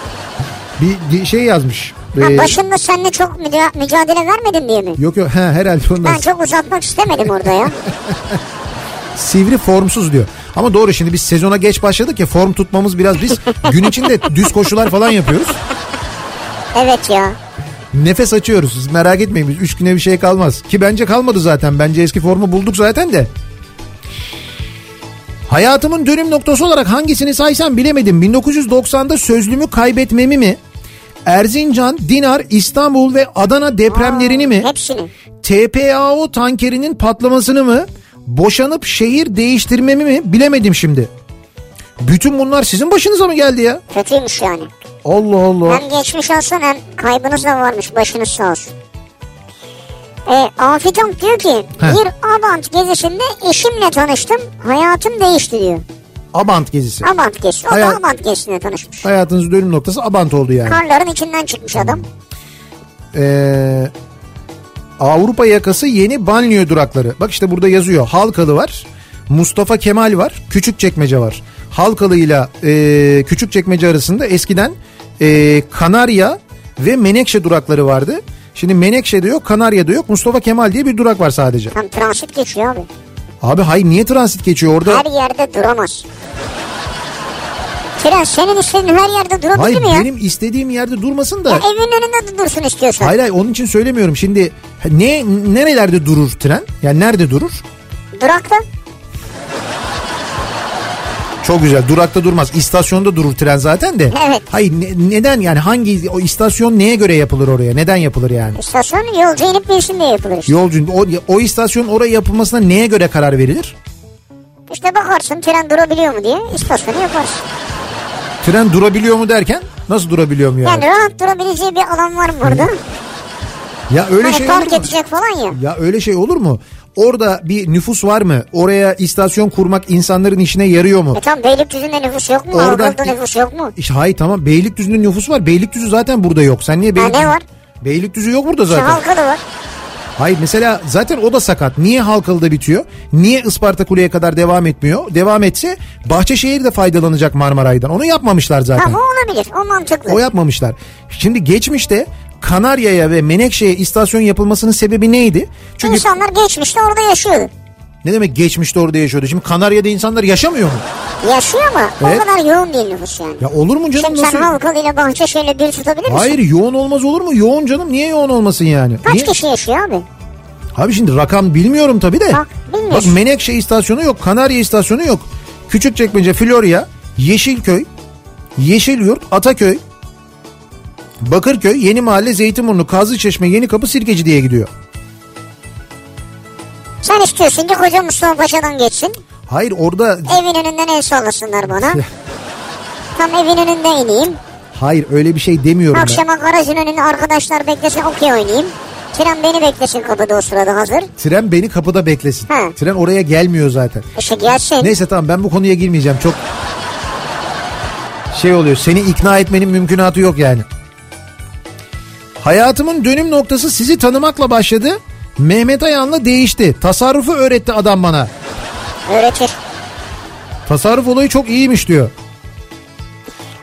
Bir, şey yazmış. Ha, Ee, başında seninle çok müca- mücadele vermedin diye mi? Yok yok he, herhalde ondan. Ben çok uzatmak istemedim orada ya. Sivri formsuz diyor. Ama doğru şimdi biz sezona geç başladık ya form tutmamız biraz biz gün içinde düz koşular falan yapıyoruz. Evet ya. Nefes açıyoruz. Siz merak etmeyin biz 3 güne bir şey kalmaz. Ki bence kalmadı zaten. Bence eski formu bulduk zaten de. Hayatımın dönüm noktası olarak hangisini saysam bilemedim. 1990'da sözlümü kaybetmemi mi? Erzincan, Dinar, İstanbul ve Adana depremlerini mi? Hepsini. TPAO tankerinin patlamasını mı? Boşanıp şehir değiştirmemi mi? Bilemedim şimdi. Bütün bunlar sizin başınıza mı geldi ya? Kötüymüş yani. Allah Allah. Hem geçmiş olsun hem kaybınız da varmış. Başınız sağ olsun. E, Afitonk diyor ki Heh. bir Abant gezisinde eşimle tanıştım. Hayatım değişti diyor. Abant gezisi. Abant gezisi. O Hayat- da Abant gezisinde tanışmış. Hayatınızın dönüm noktası Abant oldu yani. Karların içinden çıkmış adam. Ee, Avrupa yakası yeni banliyö durakları. Bak işte burada yazıyor. Halkalı var. Mustafa Kemal var. Küçük çekmece var. Halkalı ile e, küçük çekmece arasında eskiden e, Kanarya ve Menekşe durakları vardı. Şimdi Menekşe'de yok, Kanarya'da yok. Mustafa Kemal diye bir durak var sadece. Tam transit geçiyor abi. Abi hayır niye transit geçiyor orada? Her yerde duramaz. Tren senin istediğin her yerde durabilir Hayır mi ya? benim istediğim yerde durmasın da. Ya evin önünde de dursun istiyorsan. Hayır hayır onun için söylemiyorum. Şimdi ne nerelerde durur tren? Yani nerede durur? Durakta. Çok güzel. Durakta durmaz. İstasyonda durur tren zaten de. Evet. Hayır ne- neden yani hangi o istasyon neye göre yapılır oraya? Neden yapılır yani? İstasyon yolcu inip binsin diye yapılır işte. Yolcu o, o istasyon oraya yapılmasına neye göre karar verilir? İşte bakarsın tren durabiliyor mu diye istasyonu yaparsın. Tren durabiliyor mu derken nasıl durabiliyor mu yani? Yani rahat durabileceği bir alan var mı burada? ya öyle hani şey olur mu? edecek falan ya. Ya öyle şey olur mu? Orada bir nüfus var mı? Oraya istasyon kurmak insanların işine yarıyor mu? E tamam Beylikdüzü'nde nüfus yok mu? Avrupa'da nüfus yok mu? İşte hayır tamam Beylikdüzü'nde nüfus var. Beylikdüzü zaten burada yok. Sen niye Ha, Beylikdüzü? ne var? Beylikdüzü yok burada zaten. Halkalı var. Hayır mesela zaten o da sakat. Niye Halkalı'da bitiyor? Niye Isparta Kule'ye kadar devam etmiyor? Devam etse Bahçeşehir de faydalanacak Marmaray'dan. Onu yapmamışlar Ha zaten. o olabilir. O mantıklı. O yapmamışlar. Şimdi geçmişte Kanarya'ya ve Menekşe'ye istasyon yapılmasının sebebi neydi? Çünkü İnsanlar geçmişte orada yaşıyordu. ne demek geçmişte orada yaşıyordu? Şimdi Kanarya'da insanlar yaşamıyor mu? Yaşıyor ama Evet. o kadar yoğun değil nüfus yani. Ya olur mu canım? Şimdi Nasıl? sen Halkalı ile Bahçeşehir'le bir tutabilir misin? Hayır yoğun olmaz olur mu? Yoğun canım. Niye yoğun olmasın yani? Kaç Niye? kişi yaşıyor abi? Abi şimdi rakam bilmiyorum tabii de. Bak. Bak Menekşe istasyonu yok. Kanarya istasyonu yok. Küçükçekmece, Florya, Yeşilköy, Yeşilyurt, Ataköy, Bakırköy, Yeni Mahalle, Zeytinburnu, Kazlıçeşme, Yenikapı, Sirkeci diye gidiyor. Sen istiyorsun ki koca Mustafa Paşa'dan geçsin. Hayır orada Evin önünden el sallasınlar bana. Tam evin önünde ineyim. hayır öyle bir şey demiyorum ben. Akşama garajın önünde arkadaşlar beklesin okey oynayayım. Tren beni beklesin kapıda o sırada hazır. Tren beni kapıda beklesin. Ha. Tren oraya gelmiyor zaten. İşte gelsin. Neyse tamam ben bu konuya girmeyeceğim. Çok şey oluyor. Seni ikna etmenin mümkünatı yok yani. Hayatımın dönüm noktası sizi tanımakla başladı. Mehmet Ayan'la değişti. Tasarrufu öğretti adam bana. Öğretir. Tasarruf olayı çok iyiymiş diyor.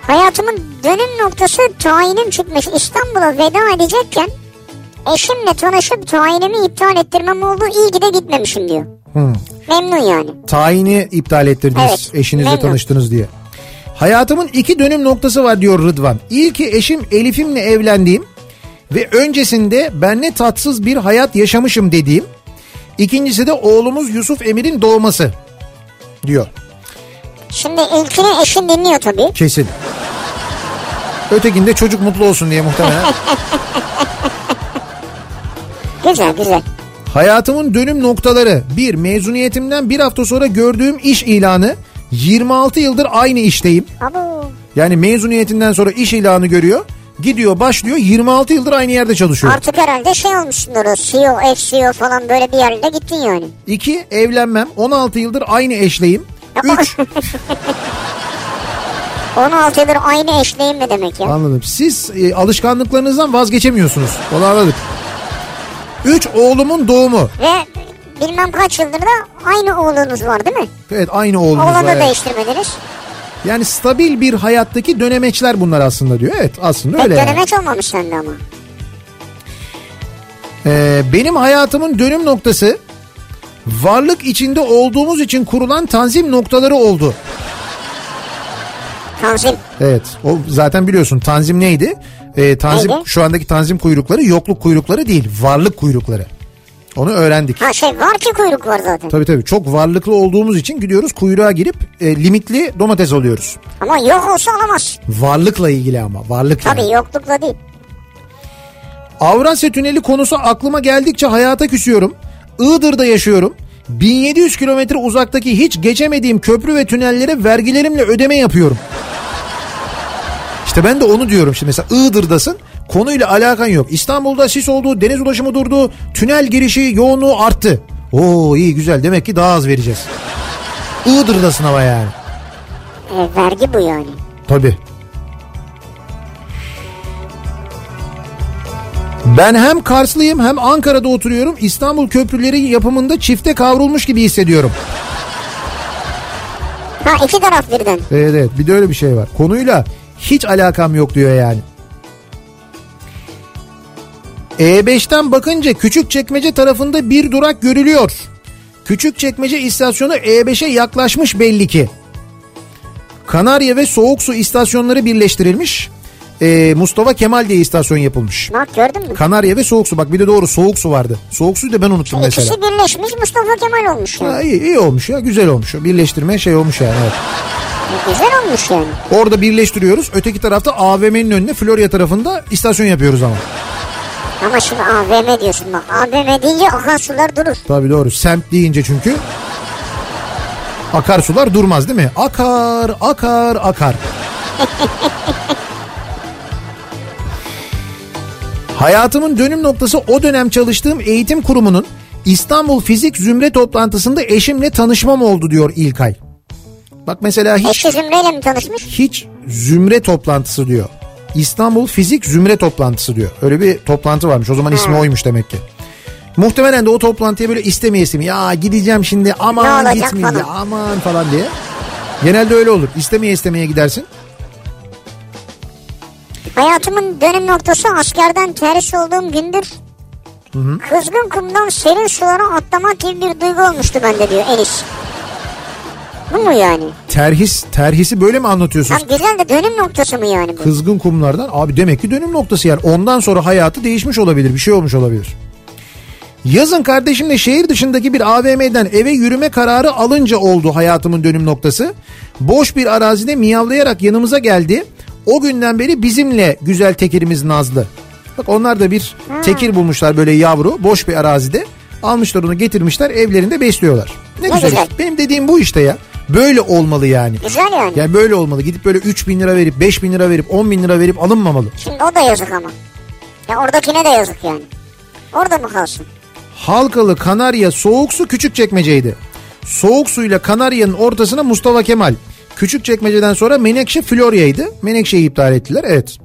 Hayatımın dönüm noktası tayinim çıkmış. İstanbul'a veda edecekken eşimle tanışıp tayinimi iptal ettirmem oldu. İyi ki de gitmemişim diyor. Hmm. Memnun yani. Tayini iptal ettirdiniz Evet, eşinizle memnun. tanıştınız diye. Hayatımın iki dönüm noktası var diyor Rıdvan. İlki eşim Elif'imle evlendiğim ve öncesinde ben ne tatsız bir hayat yaşamışım dediğim. İkincisi de oğlumuz Yusuf Emir'in doğması diyor. Şimdi ilkini eşin dinliyor tabii. Kesin. Ötekinde çocuk mutlu olsun diye muhtemelen. Güzel güzel. Hayatımın dönüm noktaları. Bir, mezuniyetimden bir hafta sonra gördüğüm iş ilanı. 26 yıldır aynı işteyim. Abo. Yani mezuniyetinden sonra iş ilanı görüyor. Gidiyor başlıyor 26 yıldır aynı yerde çalışıyor. Artık herhalde şey olmuşsundur o CEO, FCO falan böyle bir yerlere gittin yani. İki evlenmem 16 yıldır aynı eşleyim. Üç 16 yıldır aynı eşleyim ne demek ya? anladım siz e, alışkanlıklarınızdan vazgeçemiyorsunuz. Onu anladık. Üç oğlumun doğumu. Ve bilmem kaç yıldır da aynı oğlunuz var değil mi? Evet aynı oğlumuz Oğlanı var. evet. değiştirmediniz. Yani stabil bir hayattaki dönemeçler bunlar aslında diyor. Evet aslında Pek öyle. yani. dönemeç olmamış sende ama. Ee, benim hayatımın dönüm noktası varlık içinde olduğumuz için kurulan tanzim noktaları oldu. Tanzim. Evet o zaten biliyorsun tanzim neydi? Ee, tanzim Neydi? şu andaki tanzim kuyrukları yokluk kuyrukları değil varlık kuyrukları. Onu öğrendik. Ha şey var ki kuyruk var zaten. Tabii tabii çok varlıklı olduğumuz için gidiyoruz kuyruğa girip e, limitli domates alıyoruz. Ama yok olsa alamaz. Varlıkla ilgili ama varlık Tabii yani. yoklukla değil. Avrasya Tüneli konusu aklıma geldikçe hayata küsüyorum. Iğdır'da yaşıyorum. 1700 kilometre uzaktaki hiç geçemediğim köprü ve tünellere vergilerimle ödeme yapıyorum. İşte ben de onu diyorum şimdi mesela Iğdır'dasın konuyla alakan yok. İstanbul'da sis oldu, deniz ulaşımı durdu, tünel girişi yoğunluğu arttı. Oo iyi güzel demek ki daha az vereceğiz. Iğdır'dasın ama yani. E, vergi bu yani. Tabii. Ben hem Karslıyım hem Ankara'da oturuyorum. İstanbul köprüleri yapımında çifte kavrulmuş gibi hissediyorum. Ha iki taraf birden. Evet evet bir de öyle bir şey var. Konuyla hiç alakam yok diyor yani. E5'ten bakınca küçük çekmece tarafında bir durak görülüyor. Küçük çekmece istasyonu E5'e yaklaşmış belli ki. Kanarya ve Soğuk Su istasyonları birleştirilmiş. Ee, Mustafa Kemal diye istasyon yapılmış. Bak gördün mü? Kanarya ve Soğuk Su bak bir de doğru Soğuk Su vardı. Soğuk Su'yu da ben unuttum mesela. İkisi birleşmiş Mustafa Kemal olmuş yani. Ha, iyi, iyi olmuş ya güzel olmuş. Birleştirme şey olmuş yani. Evet. Güzel olmuş yani. Orada birleştiriyoruz. Öteki tarafta AVM'nin önüne Florya tarafında istasyon yapıyoruz ama. Ama şimdi AVM diyorsun bak. AVM deyince akan sular durur. Tabii doğru. Semt deyince çünkü akarsular durmaz değil mi? Akar, akar, akar. Hayatımın dönüm noktası o dönem çalıştığım eğitim kurumunun İstanbul Fizik Zümre toplantısında eşimle tanışmam oldu diyor İlkay. Bak mesela hiç Eşi Zümre'yle mi tanışmış? hiç zümre toplantısı diyor. İstanbul Fizik Zümre toplantısı diyor. Öyle bir toplantı varmış. O zaman ismi oymuş demek ki. Muhtemelen de o toplantıya böyle istemeyesi mi? Ya gideceğim şimdi aman gitmeyeyim ya aman falan diye. Genelde öyle olur. İstemeye istemeye gidersin. Hayatımın dönüm noktası askerden terhis olduğum gündür. Kızgın kumdan serin sulara atlamak gibi bir duygu olmuştu bende diyor Enis. Bu mu yani? Terhis, terhisi böyle mi anlatıyorsun? Tam güzel de dönüm noktası mı yani bu? Kızgın kumlardan. Abi demek ki dönüm noktası yani. Ondan sonra hayatı değişmiş olabilir. Bir şey olmuş olabilir. Yazın kardeşimle şehir dışındaki bir AVM'den eve yürüme kararı alınca oldu hayatımın dönüm noktası. Boş bir arazide miyavlayarak yanımıza geldi. O günden beri bizimle güzel tekirimiz Nazlı. Bak onlar da bir tekir bulmuşlar böyle yavru boş bir arazide. Almışlar onu getirmişler evlerinde besliyorlar. Ne, Ne güzel. güzel. Benim dediğim bu işte ya. Böyle olmalı yani. Güzel yani. Yani böyle olmalı. Gidip böyle 3 bin lira verip 5 bin lira verip 10 bin lira verip alınmamalı. Şimdi o da yazık ama. Ya oradakine de yazık yani. Orada mı kalsın? Halkalı Kanarya soğuk su küçük çekmeceydi. Soğuk suyla Kanarya'nın ortasına Mustafa Kemal. Küçük çekmeceden sonra Menekşe Florya'ydı. Menekşe'yi iptal ettiler evet.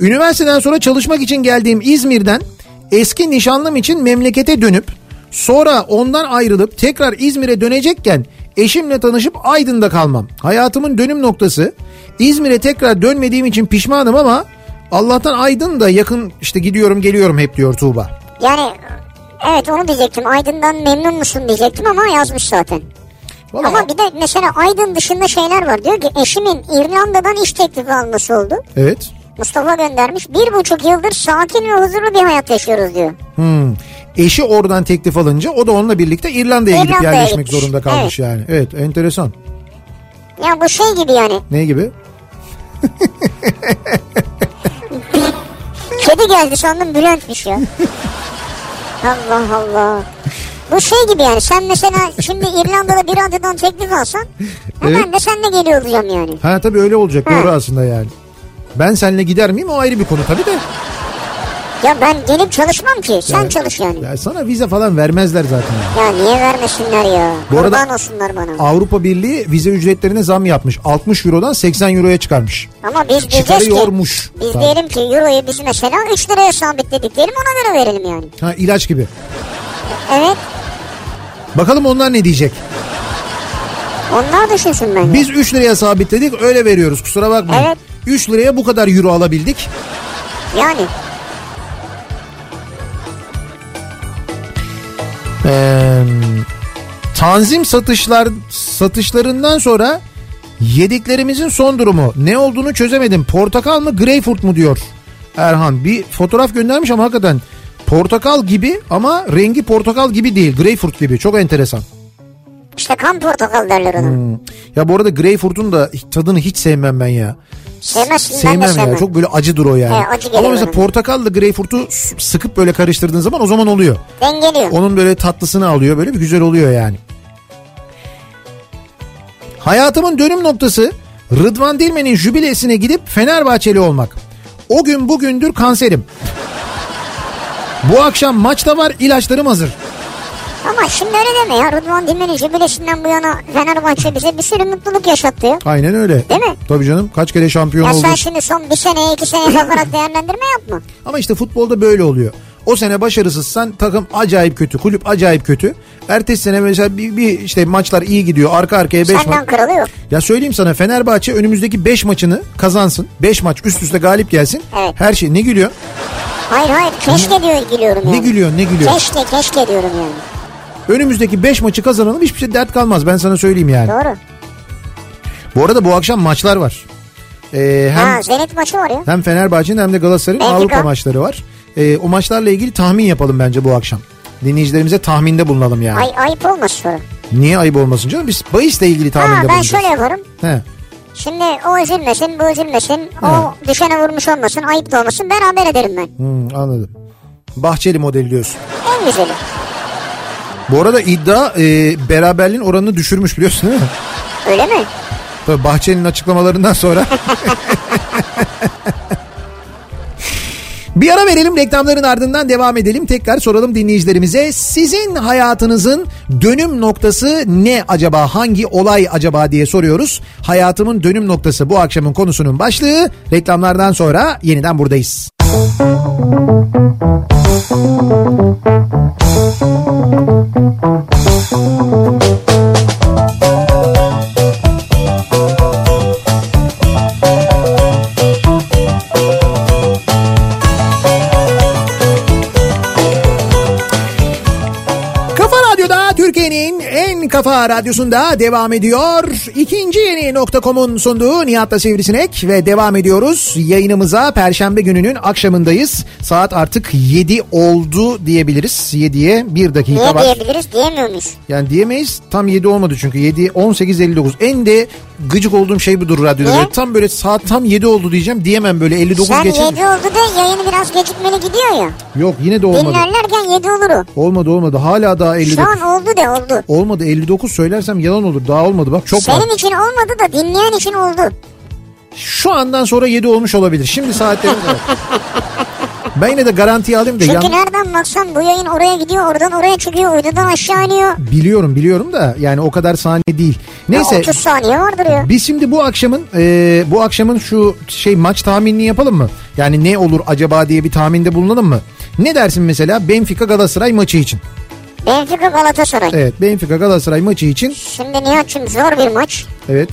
Üniversiteden sonra çalışmak için geldiğim İzmir'den eski nişanlım için memlekete dönüp sonra ondan ayrılıp tekrar İzmir'e dönecekken eşimle tanışıp Aydın'da kalmam. Hayatımın dönüm noktası. İzmir'e tekrar dönmediğim için pişmanım ama Allah'tan Aydın da yakın işte gidiyorum geliyorum hep diyor Tuğba. Yani evet onu diyecektim. Aydın'dan memnun musun diyecektim ama yazmış zaten. Vallahi Ama bir de mesela Aydın dışında şeyler var. Diyor ki eşimin İrlanda'dan iş teklifi alması oldu. Evet. Mustafa göndermiş. Bir buçuk yıldır sakin ve huzurlu bir hayat yaşıyoruz diyor. Hmm. Eşi oradan teklif alınca o da onunla birlikte İrlanda'ya gidip yerleşmek gitmiş. zorunda kalmış yani. Evet enteresan. Ya bu şey gibi yani. Ne gibi? Kedi geldi sandım Bülent'miş ya. Allah Allah. Bu şey gibi yani sen mesela şimdi İrlanda'da bir radyodan teklif alsan hemen Evet. de seninle geliyor olacağım yani. Ha tabii öyle olacak Ha. doğru aslında yani. Ben seninle gider miyim o ayrı bir konu tabii de. Ya ben gelip çalışmam ki sen Yani- çalış yani. Ya sana vize falan vermezler zaten. Ya niye vermesinler ya? Bu arada- Kurban olsunlar bana. Avrupa Birliği vize ücretlerine zam yapmış. 60 Euro'dan 80 Euro'ya çıkarmış. Ama biz diyeceğiz ki Çıkarıyormuş. biz Tamam. diyelim ki euroyu biz mesela 3 liraya sabitledik diyelim ona göre verelim yani. Ha ilaç gibi. Evet Bakalım onlar ne diyecek. onlar düşünsün bence. Biz 3 liraya sabitledik öyle veriyoruz kusura bakmayın. Evet. 3 liraya bu kadar euro alabildik. Yani Ee, tanzim satışlar satışlarından sonra yediklerimizin son durumu ne olduğunu çözemedim. Portakal mı greyfurt mu diyor Erhan. Bir fotoğraf göndermiş ama hakikaten Portakal gibi ama rengi portakal gibi değil. Greyfurt gibi. Çok enteresan. İşte kan portakal derler ona. Hmm. Ya bu arada greyfurtun da tadını hiç sevmem ben ya. Sevmezsin ben de Sevmem ya. Çok böyle acıdır o yani. He, acı Ama mesela bana. portakalla greyfurtu sıkıp böyle karıştırdığın zaman o zaman oluyor. Dengeliyor. Onun böyle tatlısını alıyor. Böyle bir güzel oluyor yani. Hayatımın dönüm noktası Rıdvan Dilmen'in jübilesine gidip Fenerbahçeli olmak. O gün bugündür kanserim. Bu akşam maçta var ilaçlarım hazır. Ama şimdi öyle deme ya. Rıdvan Dilmen'in jübilesinden bu yana Fenerbahçe bize bir sürü mutluluk yaşattı ya. Aynen öyle. Değil mi? Tabii canım kaç kere şampiyon Ya oldu. sen şimdi son bir seneye iki seneye bakarak değerlendirme yapma. Ama işte futbolda böyle oluyor. O sene başarısızsan takım acayip kötü, kulüp acayip kötü. Ertesi sene mesela bir, bir işte maçlar iyi gidiyor. Arka arkaya 5 Senden maç. kralı yok. Ya söyleyeyim sana Fenerbahçe önümüzdeki 5 maçını kazansın. 5 maç üst üste galip gelsin. Evet. Her şey ne gülüyor? Hayır hayır keşke diyor gülüyorum yani. Ne gülüyor ne gülüyor? Keşke keşke diyorum yani. Önümüzdeki 5 maçı kazanalım hiçbir şey dert kalmaz ben sana söyleyeyim yani. Doğru. Bu arada bu akşam maçlar var. Ee, hem Ha Zenit maçı var ya. hem Fenerbahçe'nin hem de Galatasaray'ın Benfica. Avrupa maçları var. Ee, o maçlarla ilgili tahmin yapalım bence bu akşam. Dinleyicilerimize tahminde bulunalım yani. Ay, ayıp olmasın sonra. Niye ayıp olmasın canım? Biz bahisle ilgili tahminde Ha ben bulunacağız. şöyle yaparım. He. Şimdi o üzülmesin bu üzülmesin. O düşene vurmuş olmasın ayıp da olmasın. Beraber ederim ben. Hmm, anladım. Bahçeli modeli diyorsun. En güzeli. Bu arada iddia e, beraberliğin oranını düşürmüş biliyorsun değil mi? Öyle mi? Tabii Bahçeli'nin açıklamalarından sonra. Bir ara verelim reklamların ardından devam edelim. Tekrar soralım dinleyicilerimize. Sizin hayatınızın dönüm noktası ne acaba? Hangi olay acaba diye soruyoruz. Hayatımın dönüm noktası bu akşamın konusunun başlığı. Reklamlardan sonra yeniden buradayız. Kafa Thank you. Kafa radyosunda devam ediyor. İkinci yeni nokta.com'un sunduğu Nihat'la Sivrisinek ve devam ediyoruz. Yayınımıza Perşembe gününün akşamındayız. Saat artık 7 oldu diyebiliriz. 7'ye 1 dakika Niye var. diyebiliriz diyemiyor muyuz? Yani diyemeyiz tam 7 olmadı çünkü 7 18.59 en de gıcık olduğum şey budur radyoda. Böyle Tam böyle saat tam 7 oldu diyeceğim diyemem böyle 59 Sen geçe. 7 oldu de yayını biraz gecikmeli gidiyor ya. Yok yine de olmadı. Dinlerlerken 7 olur o. Olmadı olmadı hala daha 59. Şu an oldu de oldu. Olmadı 59 söylersem yalan olur daha olmadı bak çok var. Senin için olmadı da dinleyen için oldu. Şu andan sonra 7 olmuş olabilir. Şimdi saatlerine kadar. Ben yine de garantiye alayım da Çünkü yan... nereden baksan bu yayın oraya gidiyor oradan oraya çıkıyor uydudan aşağı iniyor. biliyorum biliyorum da yani o kadar saniye değil. Ya Neyse 30 saniye vardır ya. biz şimdi bu akşamın e, bu akşamın şu şey maç tahminini yapalım mı? Yani ne olur acaba diye bir tahminde bulunalım mı? Ne dersin mesela Benfica Galatasaray maçı için? Benfica Galatasaray. Evet Benfica Galatasaray maçı için Şimdi Nihat'cığım zor bir maç. evet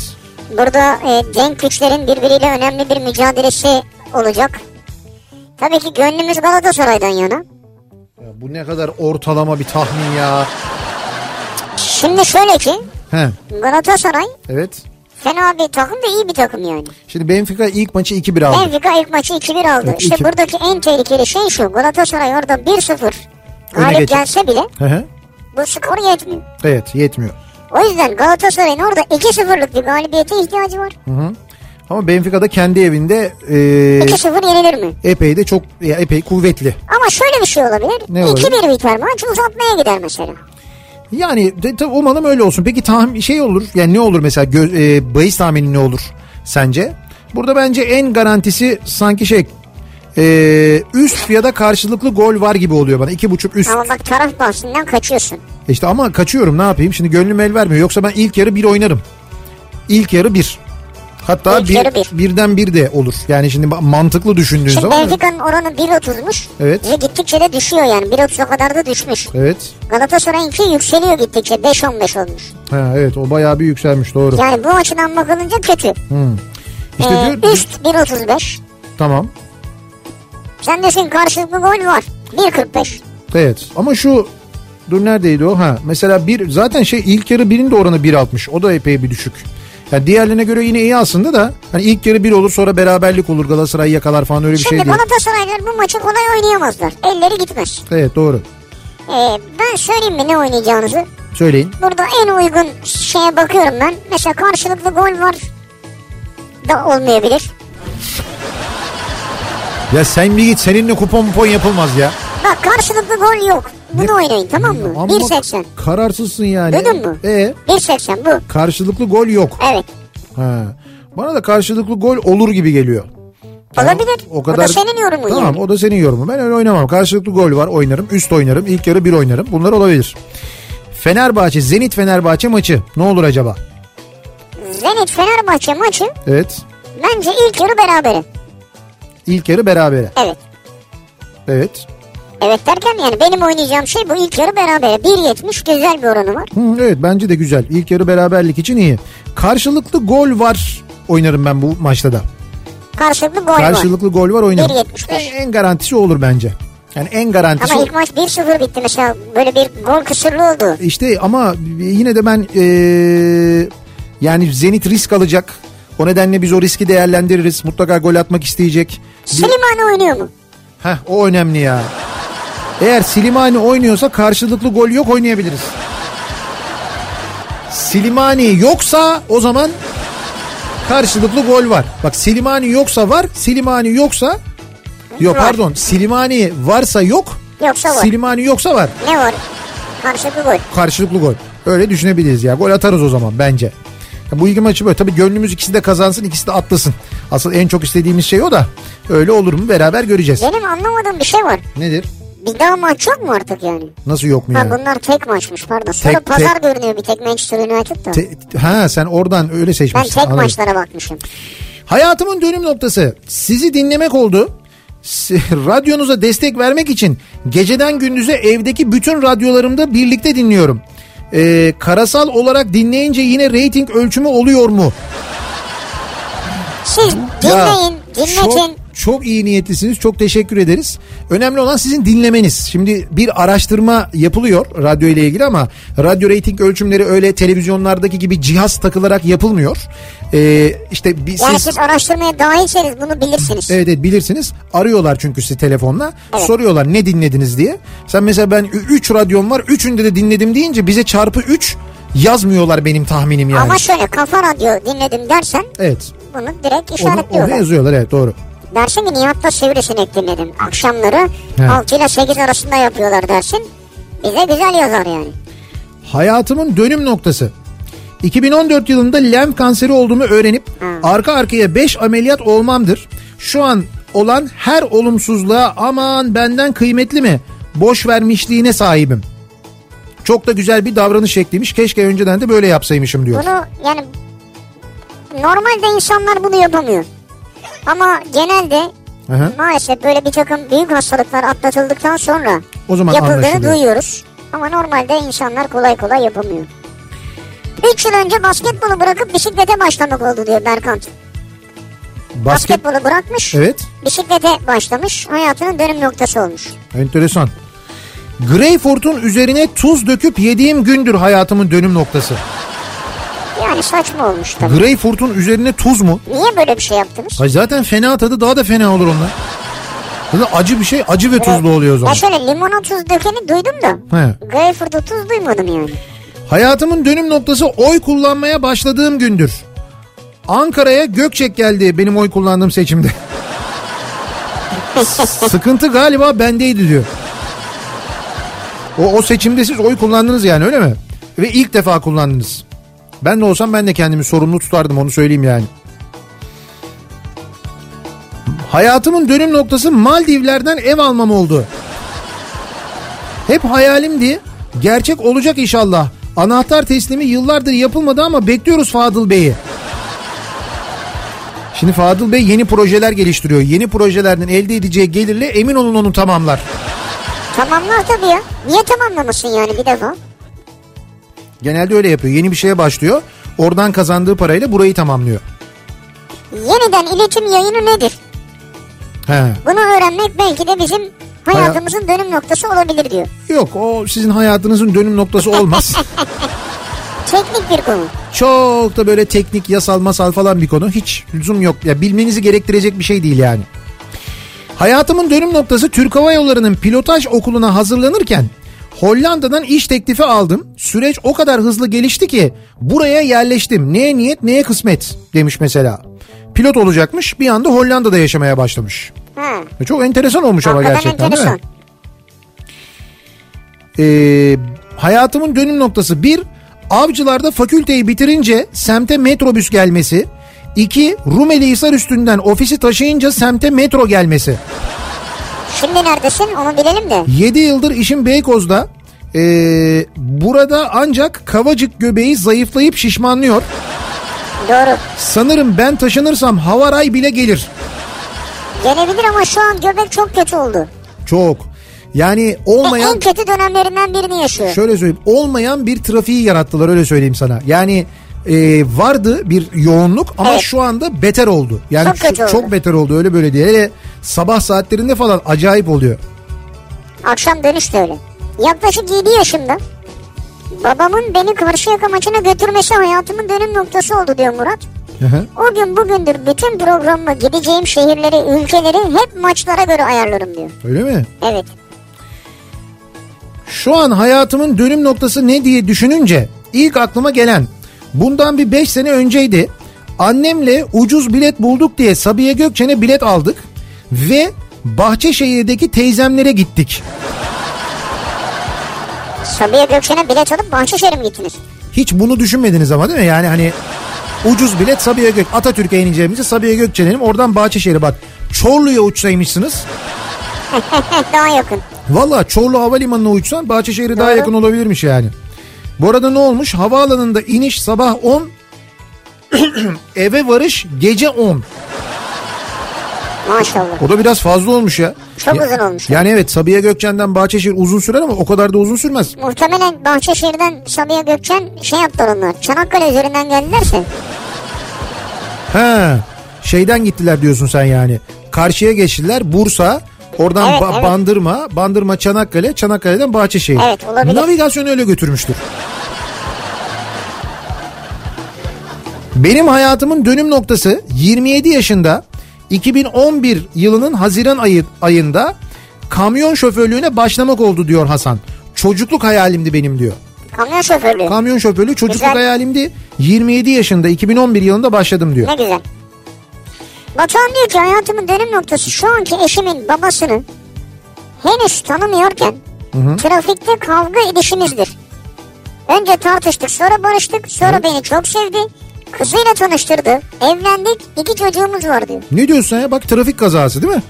Burada e, denk güçlerin birbiriyle önemli bir mücadelesi olacak. Tabii ki gönlümüz Galatasaray'dan yana. Ya bu ne kadar ortalama bir tahmin ya. Şimdi şöyle ki He Galatasaray evet. fena bir takım da iyi bir takım yani. Şimdi Benfica ilk maçı 2-1 aldı. Benfica ilk maçı 2-1 aldı. Evet, işte iki- buradaki en tehlikeli şey şu. Galatasaray orada 1-0 Öne galip geçer. gelse bile Hı hı. bu skor yetmiyor. Evet yetmiyor. O yüzden Galatasaray'ın orada 2-0'lık bir galibiyete ihtiyacı var. Ama Benfica da kendi evinde e, 2-0 yenilir mi? epey de çok ya epey kuvvetli. Ama şöyle bir şey olabilir. Ne olabilir? 2-1 biter maç uzatmaya gider mesela. Yani de, de, umalım öyle olsun. Peki tahmin şey olur. Yani ne olur mesela gö, e, bahis tahmini ne olur sence? Burada bence en garantisi sanki şey e, üst ya da karşılıklı gol var gibi oluyor bana. İki buçuk üst. Ama bak taraf bahsinden kaçıyorsun. İşte ama kaçıyorum ne yapayım? Şimdi gönlüm el vermiyor. Yoksa ben ilk yarı bir oynarım. İlk yarı bir. Hatta İlk bir, yarı bir. birden bir de olur. Yani şimdi mantıklı düşündüğün Şimdi zaman. Benfica'nın oranı 1.30'muş. Evet. Ve gittikçe de düşüyor yani. 1.30'a kadar da düşmüş. Evet. Galatasaray'ınki yükseliyor gittikçe. 5-15 olmuş. Ha, evet o bayağı bir yükselmiş doğru. Yani bu açıdan bakılınca kötü. İşte Ee, diyor, üst 1.35. tamam. Sen desin karşılıklı gol var. 1.45. Evet ama şu dur neredeydi o? Ha mesela bir zaten şey ilk yarı birinin de oranı 1.60. O da epey bir düşük. Yani diğerlerine göre yine iyi aslında da hani ilk yarı bir olur sonra beraberlik olur Galatasaray yakalar falan öyle bir Şimdi şey değil. Galatasaraylılar bu maçı kolay oynayamazlar. Elleri gitmez. Evet doğru. Ee, ben söyleyeyim mi ne oynayacağınızı? Söyleyin. Burada en uygun şeye bakıyorum ben. Mesela karşılıklı gol var da olmayabilir. Ya sen bir git seninle kupon kupon yapılmaz ya. Bak karşılıklı gol yok. Bunu oynayın tamam mı? Amma 1.80. Kararsızsın yani. Duydun mu? E 1.80 bu. karşılıklı gol yok. Evet. Ha. Bana da karşılıklı gol olur gibi geliyor. Olabilir. O da senin yorumun Tamam yani. o da senin yorumun. Ben öyle oynamam. Karşılıklı gol var oynarım. Üst oynarım. İlk yarı bir oynarım. Bunlar olabilir. Fenerbahçe, Zenit Fenerbahçe maçı ne olur acaba? Zenit Fenerbahçe maçı Evet. bence ilk yarı berabere. İlk yarı berabere. Evet. Evet. Evet derken yani benim oynayacağım şey bu ilk yarı berabere. 1.70 güzel bir oranı var. Hı, evet bence de güzel. İlk yarı beraberlik için iyi. Karşılıklı gol var oynarım ben bu maçta da. Karşılıklı gol var. Karşılıklı gol var oynarım. 1.75. En, en garantisi olur bence. Yani en garantisi Ama ilk maç 1-0 bitti mesela. Böyle bir gol kısırlı oldu. İşte ama yine de ben eee, yani Zenit risk alacak. O nedenle biz o riski değerlendiririz. Mutlaka gol atmak isteyecek. Slimani oynuyor mu? Heh, o önemli ya. Eğer Silimani oynuyorsa karşılıklı gol yok oynayabiliriz. Silimani yoksa o zaman karşılıklı gol var. Bak Silimani yoksa var, Silimani yoksa yok Var. pardon Silimani varsa yok, Yoksa var. Silimani yoksa var. Ne var? Karşılıklı gol. Karşılıklı gol. Öyle düşünebiliriz ya. Gol atarız o zaman bence. Ya bu iki maçı böyle. Tabii gönlümüz ikisi de kazansın, ikisi de atlasın. Asıl en çok istediğimiz şey o da. Öyle olur mu beraber göreceğiz. Benim anlamadığım bir şey var. Nedir? Bir daha maç yok mu artık yani? Nasıl yok mu Ha yani? bunlar tek maçmış pardon. Sonra Tek- pazar tek- görünüyor bir tek Manchester United'da. Te- ha sen oradan öyle ben seçmişsin. tek Anladım. maçlara bakmışım. Hayatımın dönüm noktası. Sizi dinlemek oldu. Radyonuza destek vermek için geceden gündüze evdeki bütün radyolarımda birlikte dinliyorum. Ee, karasal olarak dinleyince yine reyting ölçümü oluyor mu? Siz dinleyin, dinletin. Çok, çok iyi niyetlisiniz. Çok teşekkür ederiz. Önemli olan sizin dinlemeniz. Şimdi bir araştırma yapılıyor radyo ile ilgili ama radyo reyting ölçümleri öyle televizyonlardaki gibi cihaz takılarak yapılmıyor. Ee, işte bir, Yani siz, siz araştırmaya dahilseniz bunu bilirsiniz. Evet, evet bilirsiniz. Arıyorlar çünkü sizi telefonla. Evet. Soruyorlar ne dinlediniz diye. Sen mesela ben 3 radyom var. Üçünde de dinledim deyince bize çarpı 3 yazmıyorlar benim tahminim yani. Ama şöyle kafa radyo dinledim dersen Evet. bunu direkt Onu, işaretliyorlar. onu yazıyorlar evet doğru. Dersin ki Nihat'ta Sivrisinek dinledim. Akşamları He. 6 ile 8 arasında yapıyorlar dersin. Bize güzel yazar yani. Hayatımın dönüm noktası. 2014 yılında lenf kanseri olduğumu öğrenip arka arkaya 5 ameliyat olmamdır. Şu an olan her olumsuzluğa aman benden kıymetli mi? Boş vermişliğine sahibim. Çok da güzel bir davranış şekliymiş. Keşke önceden de böyle yapsaymışım diyor. Bunu yani normalde insanlar bunu yapamıyor. Ama genelde Aha. maalesef böyle bir takım büyük hastalıklar atlatıldıktan sonra O zaman yapıldığını anlaşılıyor. duyuyoruz. Ama normalde insanlar kolay kolay yapamıyor. 3 yıl önce basketbolu bırakıp bisiklete başlamak oldu diyor Berkant. Basket Basketbolu bırakmış, Evet. bisiklete başlamış, hayatının dönüm noktası olmuş. Enteresan. Greyfurt'un üzerine tuz döküp yediğim gündür hayatımın dönüm noktası. Yani saçma olmuş tabii. Greyfurt'un üzerine tuz mu? Niye böyle bir şey yaptınız? Ay zaten fena tadı daha da fena olur onlar. Böyle acı bir şey acı ve tuzlu oluyor o zaman. Şöyle limona tuz dökeni duydum da. He. Greyfurt'u tuz duymadım yani. Hayatımın dönüm noktası oy kullanmaya başladığım gündür. Ankara'ya Gökçek geldi benim oy kullandığım seçimde. Sıkıntı galiba bendeydi diyor. O, o seçimde siz oy kullandınız yani öyle mi? Ve ilk defa kullandınız. Ben de olsam ben de kendimi sorumlu tutardım onu söyleyeyim yani. Hayatımın dönüm noktası Maldivler'den ev almam oldu. Hep hayalimdi. Gerçek olacak inşallah. Anahtar teslimi yıllardır yapılmadı ama bekliyoruz Fadıl Bey'i. Şimdi Fadıl Bey yeni projeler geliştiriyor. Yeni projelerden elde edeceği gelirle emin olun onu tamamlar. Tamamlar tabii ya. Niye tamamlamasın yani bir defa? Genelde öyle yapıyor. Yeni bir şeye başlıyor. Oradan kazandığı parayla burayı tamamlıyor. Yeniden iletim yayını nedir? He. Bunu öğrenmek belki de bizim hayatımızın dönüm noktası olabilir diyor. Yok o sizin hayatınızın dönüm noktası olmaz. Teknik bir konu. Çok da böyle teknik, yasal, masal falan bir konu. Hiç lüzum yok. Ya bilmenizi gerektirecek bir şey değil yani. Hayatımın dönüm noktası Türk Hava Yolları'nın pilotaj okuluna hazırlanırken Hollanda'dan iş teklifi aldım. Süreç o kadar hızlı gelişti ki buraya yerleştim. Neye niyet neye kısmet demiş mesela. Pilot olacakmış bir anda Hollanda'da yaşamaya başlamış. Ha. E, Çok enteresan olmuş ama Hakikaten gerçekten değil mi? enteresan. Ee, hayatımın dönüm noktası bir avcılarda fakülteyi bitirince semte metrobüs gelmesi. İki Rumeli Hisar üstünden ofisi taşıyınca semte metro gelmesi. Şimdi neredesin onu bilelim de. 7 yıldır işim Beykoz'da. Ee, burada ancak kavacık göbeği zayıflayıp şişmanlıyor. Doğru. Sanırım ben taşınırsam havaray bile gelir. Gelebilir ama şu an göbek çok kötü oldu. Çok. Yani olmayan en kötü dönemlerinden birini yaşıyor. şöyle söyleyeyim olmayan bir trafiği yarattılar öyle söyleyeyim sana. Yani e, vardı bir yoğunluk ama Evet. şu anda beter oldu. Yani Çok şu- oldu. çok beter oldu öyle böyle diye. Hele sabah saatlerinde falan acayip oluyor. Akşam dönüş de öyle. Yaklaşık 7 yaşımda babamın beni Karşıyaka maçına götürmesi hayatımın dönüm noktası oldu diyor Murat. Hı hı. O gün bugündür bütün programımı gideceğim şehirleri, ülkeleri hep maçlara göre ayarlarım diyor. Öyle mi? Evet. Şu an hayatımın dönüm noktası ne diye düşününce ilk aklıma gelen bundan bir 5 sene önceydi. Annemle ucuz bilet bulduk diye Sabiha Gökçen'e bilet aldık ve Bahçeşehir'deki teyzemlere gittik. Sabiha Gökçen'e bilet alıp Bahçeşehir'e mi gittiniz? Hiç bunu düşünmediniz ama değil mi? Yani hani ucuz bilet Sabiha Gök Atatürk'e ineceğimizi Sabiha Gökçen'elim oradan Bahçeşehir'e bak. Çorlu'ya uçsaymışsınız. Daha yakın. Valla Çorlu Havalimanı'na uçsan Bahçeşehir'e daha yakın olabilirmiş yani. Bu arada ne olmuş? Havaalanında iniş sabah 10, eve varış gece 10. Maşallah. O da biraz fazla olmuş ya. Çok Ya- uzun olmuş. Yani evet Sabiha Gökçen'den Bahçeşehir uzun sürer ama o kadar da uzun sürmez. Muhtemelen Bahçeşehir'den Sabiha Gökçen şey yaptılar onlar. Çanakkale üzerinden geldilerse. He. Şeyden gittiler diyorsun sen yani. Karşıya geçtiler Bursa. Oradan Evet, Ba- evet. Bandırma, Bandırma Çanakkale, Çanakkale'den Bahçeşehir. Evet, olabilir. Navigasyon öyle götürmüştür. Benim hayatımın dönüm noktası 27 yaşında 2011 yılının Haziran ayı, ayında kamyon şoförlüğüne başlamak oldu diyor Hasan. Çocukluk hayalimdi benim diyor. Kamyon şoförlüğü. Kamyon şoförlüğü çocukluk Güzel. hayalimdi. 27 yaşında 2011 yılında başladım diyor. Ne güzel. Batuhan diyor ki hayatımın dönüm noktası şu anki eşimin babasını henüz tanımıyorken trafikte kavga edişimizdir. Önce tartıştık sonra barıştık sonra beni çok sevdi. Kızıyla tanıştırdı. Evlendik. iki çocuğumuz var diyor. Ne diyorsun sen ya? Bak trafik kazası değil mi?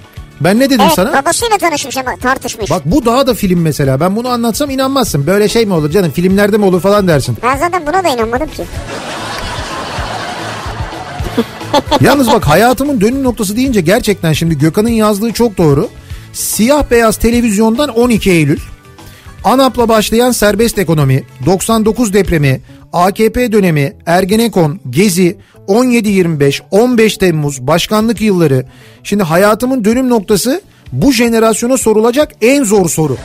Ben ne dedim Evet sana? babasıyla tanışmış ama tartışmış. Bak bu daha da film mesela. Ben bunu anlatsam inanmazsın. Böyle şey mi olur canım? Filmlerde mi olur falan dersin. Ben zaten buna da inanmadım ki. Yalnız bak hayatımın dönüm noktası deyince gerçekten şimdi Gökhan'ın yazdığı çok doğru. Siyah beyaz televizyondan 12 Eylül. ANAP'la başlayan serbest ekonomi, 99 depremi, AKP dönemi, Ergenekon, Gezi, 17-25, 15 Temmuz, başkanlık yılları. Şimdi hayatımın dönüm noktası bu jenerasyona sorulacak en zor soru.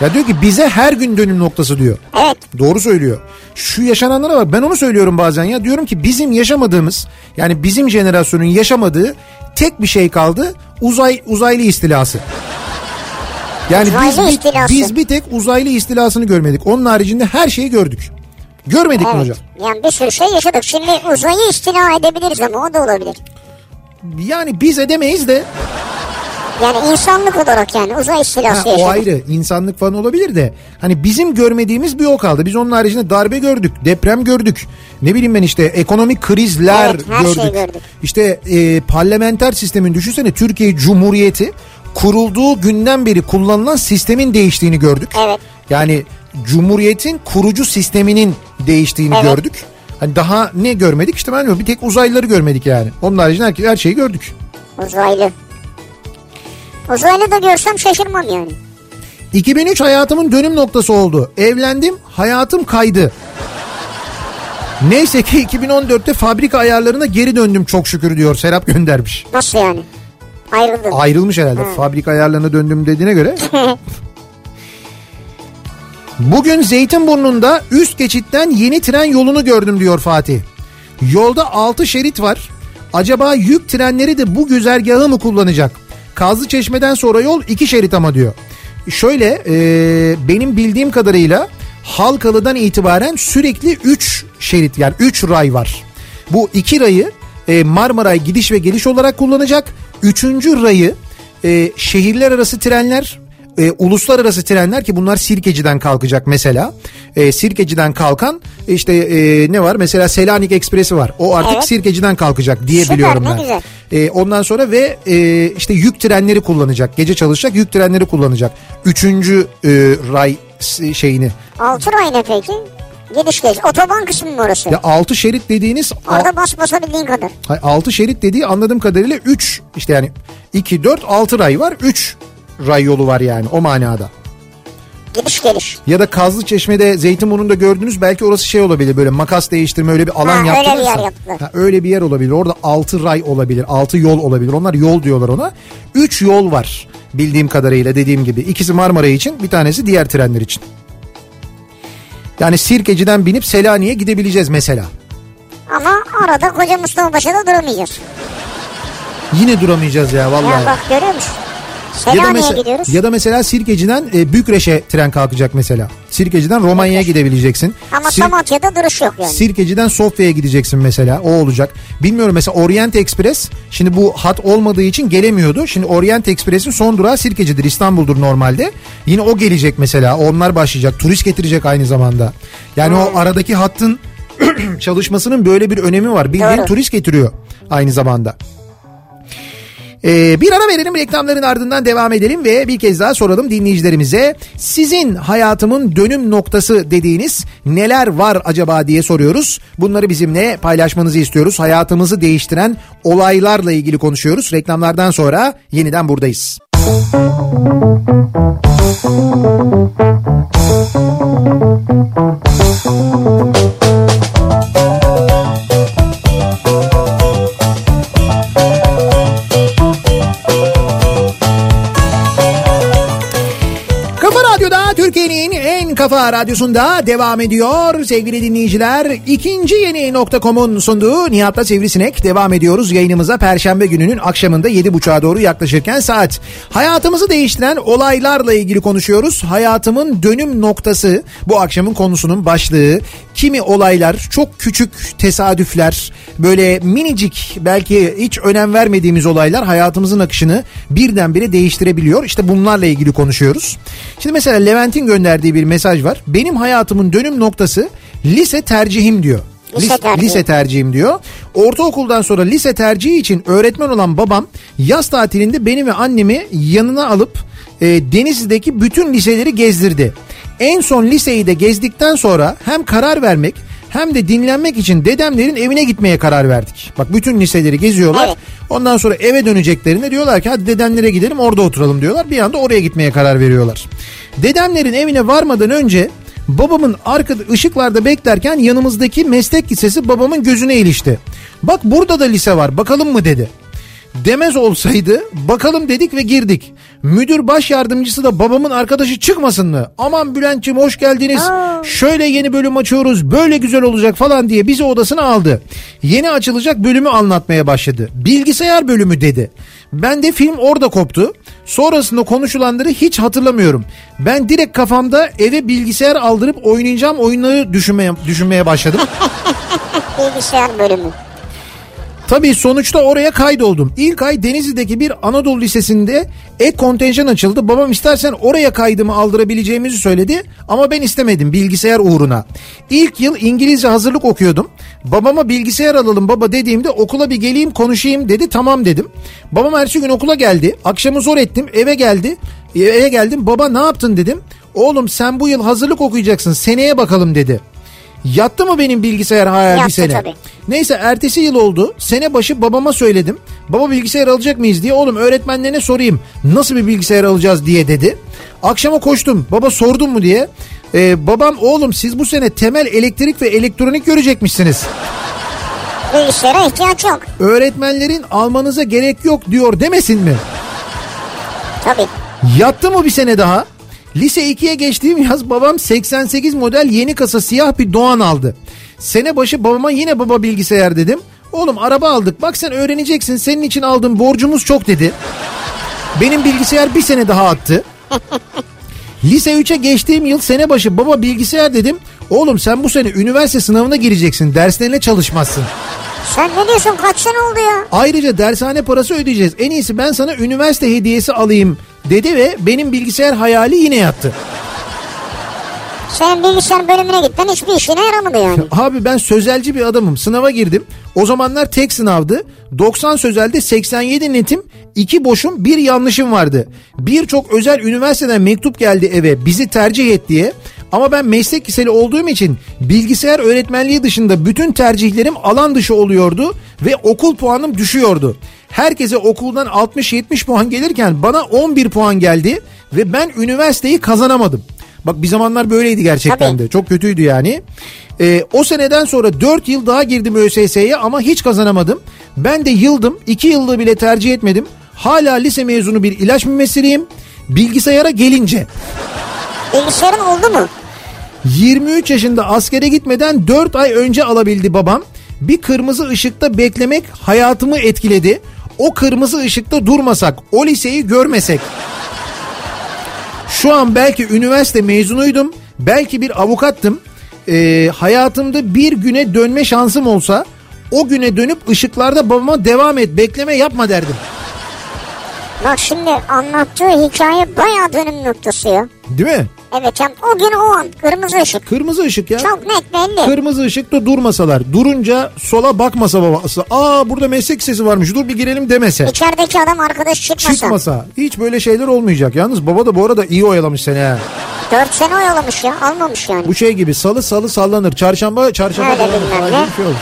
Ya diyor ki bize her gün dönüm noktası diyor. Evet. Doğru söylüyor. Şu yaşananlara bak ben onu söylüyorum bazen ya diyorum ki bizim yaşamadığımız yani bizim jenerasyonun yaşamadığı tek bir şey kaldı uzay uzaylı istilası. Yani biz Uzaylı istilası. biz bir tek uzaylı istilasını görmedik. Onun haricinde her şeyi gördük. Görmedik mi Evet. hocam? Yani bir sürü şey yaşadık. Şimdi uzayı istila edebiliriz ama o da olabilir. Yani biz edemeyiz de Yani insanlık olarak yani uzay ha, istilası o yaşadık. ayrı insanlık falan olabilir de hani bizim görmediğimiz bir o kaldı. Biz onun haricinde darbe gördük, deprem gördük. Ne bileyim ben işte ekonomik krizler Evet, her gördük. şeyi gördük. İşte e, parlamenter sistemin düşünsene Türkiye Cumhuriyeti kurulduğu günden beri kullanılan sistemin değiştiğini gördük. Evet. Yani Cumhuriyet'in kurucu sisteminin değiştiğini Evet. gördük. Hani daha ne görmedik işte ben bilmiyorum, bir tek uzaylıları görmedik yani. Onun haricinde her, her şeyi gördük. Uzaylı. Uzaylı da görsem şaşırmam yani. 2003 hayatımın dönüm noktası oldu. Evlendim, hayatım kaydı. Neyse ki 2014'te fabrika ayarlarına geri döndüm çok şükür diyor Serap göndermiş. Nasıl yani? Ayrıldın. Ayrılmış herhalde fabrika ayarlarına döndüm dediğine göre. Bugün Zeytinburnu'nda üst geçitten yeni tren yolunu gördüm diyor Fatih. Yolda 6 şerit var. Acaba yük trenleri de bu güzergahı mı kullanacak? Kazlı Çeşme'den sonra yol 2 şerit ama diyor. Şöyle e, benim bildiğim kadarıyla Halkalı'dan itibaren sürekli 3 şerit yani 3 ray var. Bu 2 rayı e, Marmaray gidiş ve geliş olarak kullanacak. Üçüncü rayı e, şehirler arası trenler e, uluslararası trenler ki bunlar Sirkeci'den kalkacak mesela. E, Sirkeci'den kalkan işte e, ne var mesela Selanik Ekspresi var. O artık Evet. Sirkeci'den kalkacak diye Süper, biliyorum ben. güzel. E, ondan sonra ve e, işte yük trenleri kullanacak. Gece çalışacak yük trenleri kullanacak. Üçüncü e, ray şeyini. Altı ray ne peki? Gidiş geliş. Otoban kısmı mı orası? Ya altı şerit dediğiniz Orada bas basabildiğin kadar. Hayır, 6 şerit dediği anladığım kadarıyla 3 işte yani 2 4 6 ray var 3 ray yolu var yani o manada. Gidiş geliş. Ya da Kazlı Çeşme'de Zeytinburnu'nda gördünüz belki orası şey olabilir böyle makas değiştirme öyle bir alan Ha, öyle bir yaptırırsa. yer yaptılar. Ha, öyle bir yer olabilir orada 6 ray olabilir 6 yol olabilir onlar yol diyorlar ona. 3 yol var bildiğim kadarıyla dediğim gibi ikisi Marmara için bir tanesi diğer trenler için. Yani Sirkeci'den binip Selanik'e gidebileceğiz mesela. Ama arada koca Mustafa Paşa'da duramayacağız. Yine duramayacağız ya vallahi. Ya bak görüyor musun? Ya da, Selanik'e mesela, gidiyoruz. ya da mesela Sirkeci'den e, Bükreş'e tren kalkacak mesela. Sirkeci'den Romanya'ya gidebileceksin. Ama Sir- Samatya'da duruş yok yani. Sirkeci'den Sofya'ya gideceksin mesela. O olacak. Bilmiyorum mesela Orient Express şimdi bu hat olmadığı için gelemiyordu. Şimdi Orient Express'in son durağı Sirkeci'dir. İstanbul'dur normalde. Yine o gelecek mesela. Onlar başlayacak. Turist getirecek aynı zamanda. Yani o aradaki hattın çalışmasının böyle bir önemi var. Bildiğin Doğru. turist getiriyor aynı zamanda. Ee, bir ara verelim reklamların ardından devam edelim ve bir kez daha soralım dinleyicilerimize. Sizin hayatımın dönüm noktası dediğiniz neler var acaba diye soruyoruz. Bunları bizimle paylaşmanızı istiyoruz. Hayatımızı değiştiren olaylarla ilgili konuşuyoruz. Reklamlardan sonra yeniden buradayız. Kafa en radyosunda devam ediyor. Sevgili dinleyiciler ikinci yeni nokta.com'un sunduğu Nihat'la Sivrisinek devam ediyoruz. Yayınımıza Perşembe gününün akşamında 7.30'a doğru yaklaşırken saat. Hayatımızı değiştiren olaylarla ilgili konuşuyoruz. Hayatımın dönüm noktası bu akşamın konusunun başlığı. Kimi olaylar çok küçük tesadüfler böyle minicik belki hiç önem vermediğimiz olaylar hayatımızın akışını birdenbire değiştirebiliyor. İşte bunlarla ilgili konuşuyoruz. Şimdi mesela Levent'in gönderdiği bir mesaj var. Benim hayatımın dönüm noktası lise tercihim diyor. Lise Lis- tercihi. lise tercihim diyor. Ortaokuldan sonra lise tercihi için öğretmen olan babam yaz tatilinde beni ve annemi yanına alıp e, Denizli'deki bütün liseleri gezdirdi. En son liseyi de gezdikten sonra hem karar vermek hem de dinlenmek için dedemlerin evine gitmeye karar verdik. Bak bütün liseleri geziyorlar. Evet. Ondan sonra eve döneceklerinde diyorlar ki hadi dedemlere gidelim orada oturalım diyorlar. Bir anda oraya gitmeye karar veriyorlar. Dedemlerin evine varmadan önce babamın arkada ışıklarda beklerken yanımızdaki meslek lisesi babamın gözüne ilişti. Bak burada da lise var bakalım mı dedi. Demez olsaydı bakalım dedik ve girdik. Müdür baş yardımcısı da babamın arkadaşı çıkmasın mı? Aman Bülent'ciğim hoş geldiniz. Şöyle yeni bölüm açıyoruz böyle güzel olacak falan diye bizi odasına aldı. Yeni açılacak bölümü anlatmaya başladı. Bilgisayar bölümü dedi. Ben de film orada koptu. Sonrasında konuşulanları hiç hatırlamıyorum. Ben direkt kafamda eve bilgisayar aldırıp oynayacağım oyunları düşünmeye, düşünmeye başladım. Bilgisayar bölümü. Tabii sonuçta oraya kaydoldum. İlk ay Denizli'deki bir Anadolu Lisesi'nde ek kontenjan açıldı. Babam istersen oraya kaydımı aldırabileceğimizi söyledi ama ben istemedim bilgisayar uğruna. İlk yıl İngilizce hazırlık okuyordum. Babama bilgisayar alalım baba dediğimde okula bir geleyim konuşayım dedi tamam dedim. Babam ertesi gün okula geldi. Akşamı zor ettim eve geldi. Eve geldim baba ne yaptın dedim. Oğlum sen bu yıl hazırlık okuyacaksın seneye bakalım dedi. Yattı mı benim bilgisayar bir Yattı sene? tabii. Neyse ertesi yıl oldu. Sene başı babama söyledim. Baba bilgisayar alacak mıyız diye. Oğlum öğretmenlerine sorayım. Nasıl bir bilgisayar alacağız diye dedi. Akşama koştum. Baba sordun mu diye. Ee, babam oğlum siz bu sene temel elektrik ve elektronik görecekmişsiniz. Bilgisayara ihtiyaç yok. Öğretmenlerin almanıza gerek yok diyor demesin mi? Tabii. Yattı mı bir sene daha? Lise 2'ye geçtiğim yaz babam 88 model yeni kasa siyah bir Doğan aldı. Sene başı babama yine baba bilgisayar dedim. Oğlum araba aldık bak sen öğreneceksin senin için aldığım borcumuz çok dedi. Benim bilgisayar bir sene daha attı. Lise 3'e geçtiğim yıl sene başı baba bilgisayar dedim. Oğlum sen bu sene üniversite sınavına gireceksin derslerine çalışmazsın. Sen ne diyorsun kaç sene oldu ya? Ayrıca dershane parası ödeyeceğiz. En iyisi ben sana üniversite hediyesi alayım dedi ve benim bilgisayar hayali yine yattı. Senin bilgisayar bölümüne gitmen hiçbir işine yaramadı yani. Abi ben sözelci bir adamım. Sınava girdim. O zamanlar tek sınavdı. 90 sözelde 87 netim, 2 boşum, 1 yanlışım vardı. Birçok özel üniversiteden mektup geldi eve bizi tercih et diye. Ama ben meslek liseli olduğum için bilgisayar öğretmenliği dışında bütün tercihlerim alan dışı oluyordu ve okul puanım düşüyordu. Herkese okuldan 60-70 puan gelirken bana 11 puan geldi ve ben üniversiteyi kazanamadım. Bak bir zamanlar böyleydi gerçekten Tabii. de. Çok kötüydü yani. Ee, o seneden sonra 4 yıl daha girdim ÖSS'ye ama hiç kazanamadım. Ben de yıldım. 2 yılda bile tercih etmedim. Hala lise mezunu bir ilaç mümessiliyim. Bilgisayara gelince Bilgisayarın oldu mu? 23 yaşında askere gitmeden 4 ay önce alabildi babam. Bir kırmızı ışıkta beklemek hayatımı etkiledi. O kırmızı ışıkta durmasak, o liseyi görmesek. Şu an belki üniversite mezunuydum, belki bir avukattım. Ee, hayatımda bir güne dönme şansım olsa o güne dönüp ışıklarda babama devam et, bekleme yapma derdim. Bak şimdi anlattığı hikaye bayağı dönüm noktası ya. Değil mi? Evet yani o gün o an kırmızı ışık. Kırmızı ışık ya. Çok net belli. Kırmızı ışıkta durmasalar, durunca sola bakmasa babası. Aa burada meslek sesi varmış dur bir girelim demese. İçerideki adam arkadaş çıkmasa. Çıkmasa. Hiç böyle şeyler olmayacak. Yalnız baba da bu arada iyi oyalamış seni ha. 4 sene oyalamış ya almamış yani. Bu şey gibi salı salı sallanır. Çarşamba çarşamba Öyle bilmem ne. şey olur.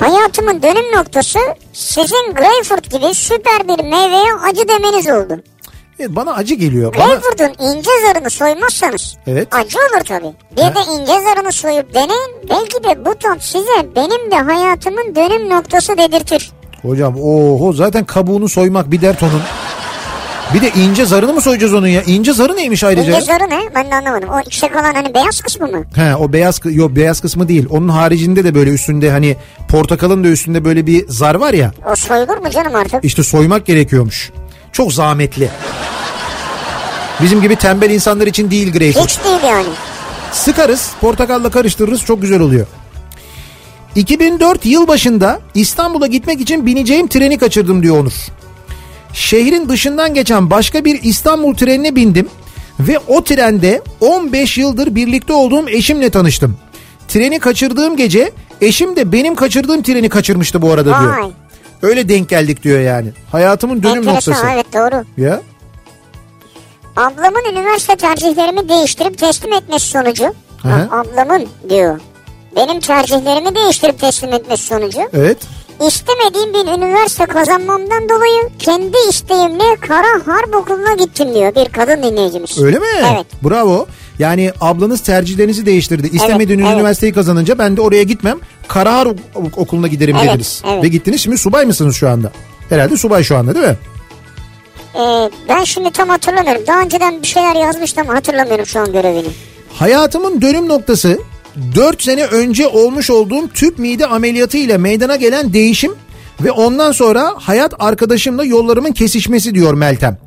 Hayatımın dönüm noktası sizin greyfurt gibi süper bir meyveye acı demeniz oldu. Evet, bana acı geliyor. Bana... Greyfurt'un ince zarını soymazsanız Evet. acı olur tabii. Bir de ince zarını soyup deneyin. Belki de bu tat size benim de hayatımın dönüm noktası dedirtir. Hocam oho zaten kabuğunu soymak bir dert onun. Bir de ince zarını mı soyacağız onun ya? İnce zarı neymiş ayrıca? İnce zarı ne? Ben de anlamadım. O içte kalan hani beyaz kısmı mı? He o beyaz yok beyaz kısmı değil. Onun haricinde de böyle üstünde hani portakalın da üstünde böyle bir zar var ya. O soyulur mu canım artık? İşte soymak gerekiyormuş. Çok zahmetli. Bizim gibi tembel insanlar için değil greyfurt. Hiç değil yani. Sıkarız, portakalla karıştırırız çok güzel oluyor. 2004 yıl başında İstanbul'a gitmek için bineceğim treni kaçırdım diyor Onur. Şehrin dışından geçen başka bir İstanbul trenine bindim ve o trende 15 yıldır birlikte olduğum eşimle tanıştım. Treni kaçırdığım gece eşim de benim kaçırdığım treni kaçırmıştı bu arada diyor. Öyle denk geldik diyor yani. Hayatımın dönüm Enteresan noktası. evet doğru. Ya Ablamın üniversite tercihlerimi değiştirip teslim etmesi sonucu. Bak, ablamın diyor. Benim tercihlerimi değiştirip teslim etmesi sonucu. evet. İstemediğim bir üniversite kazanmamdan dolayı kendi isteğimle Kara Harp Okulu'na gittim diyor bir kadın dinleyicimiz. Öyle mi? Evet. Bravo. Yani ablanız tercihlerinizi değiştirdi. İstemediğiniz evet. üniversiteyi kazanınca ben de oraya gitmem. Karahar ok- okuluna giderim Evet, dediniz. evet. Ve gittiniz şimdi subay mısınız şu anda? Herhalde subay şu anda değil mi? Ee, ben şimdi tam hatırlamıyorum. Daha önceden bir şeyler yazmıştım hatırlamıyorum şu an görevini. Hayatımın dönüm noktası 4 sene önce olmuş olduğum tüp mide ameliyatı ile meydana gelen değişim ve ondan sonra hayat arkadaşımla yollarımın kesişmesi diyor Meltem.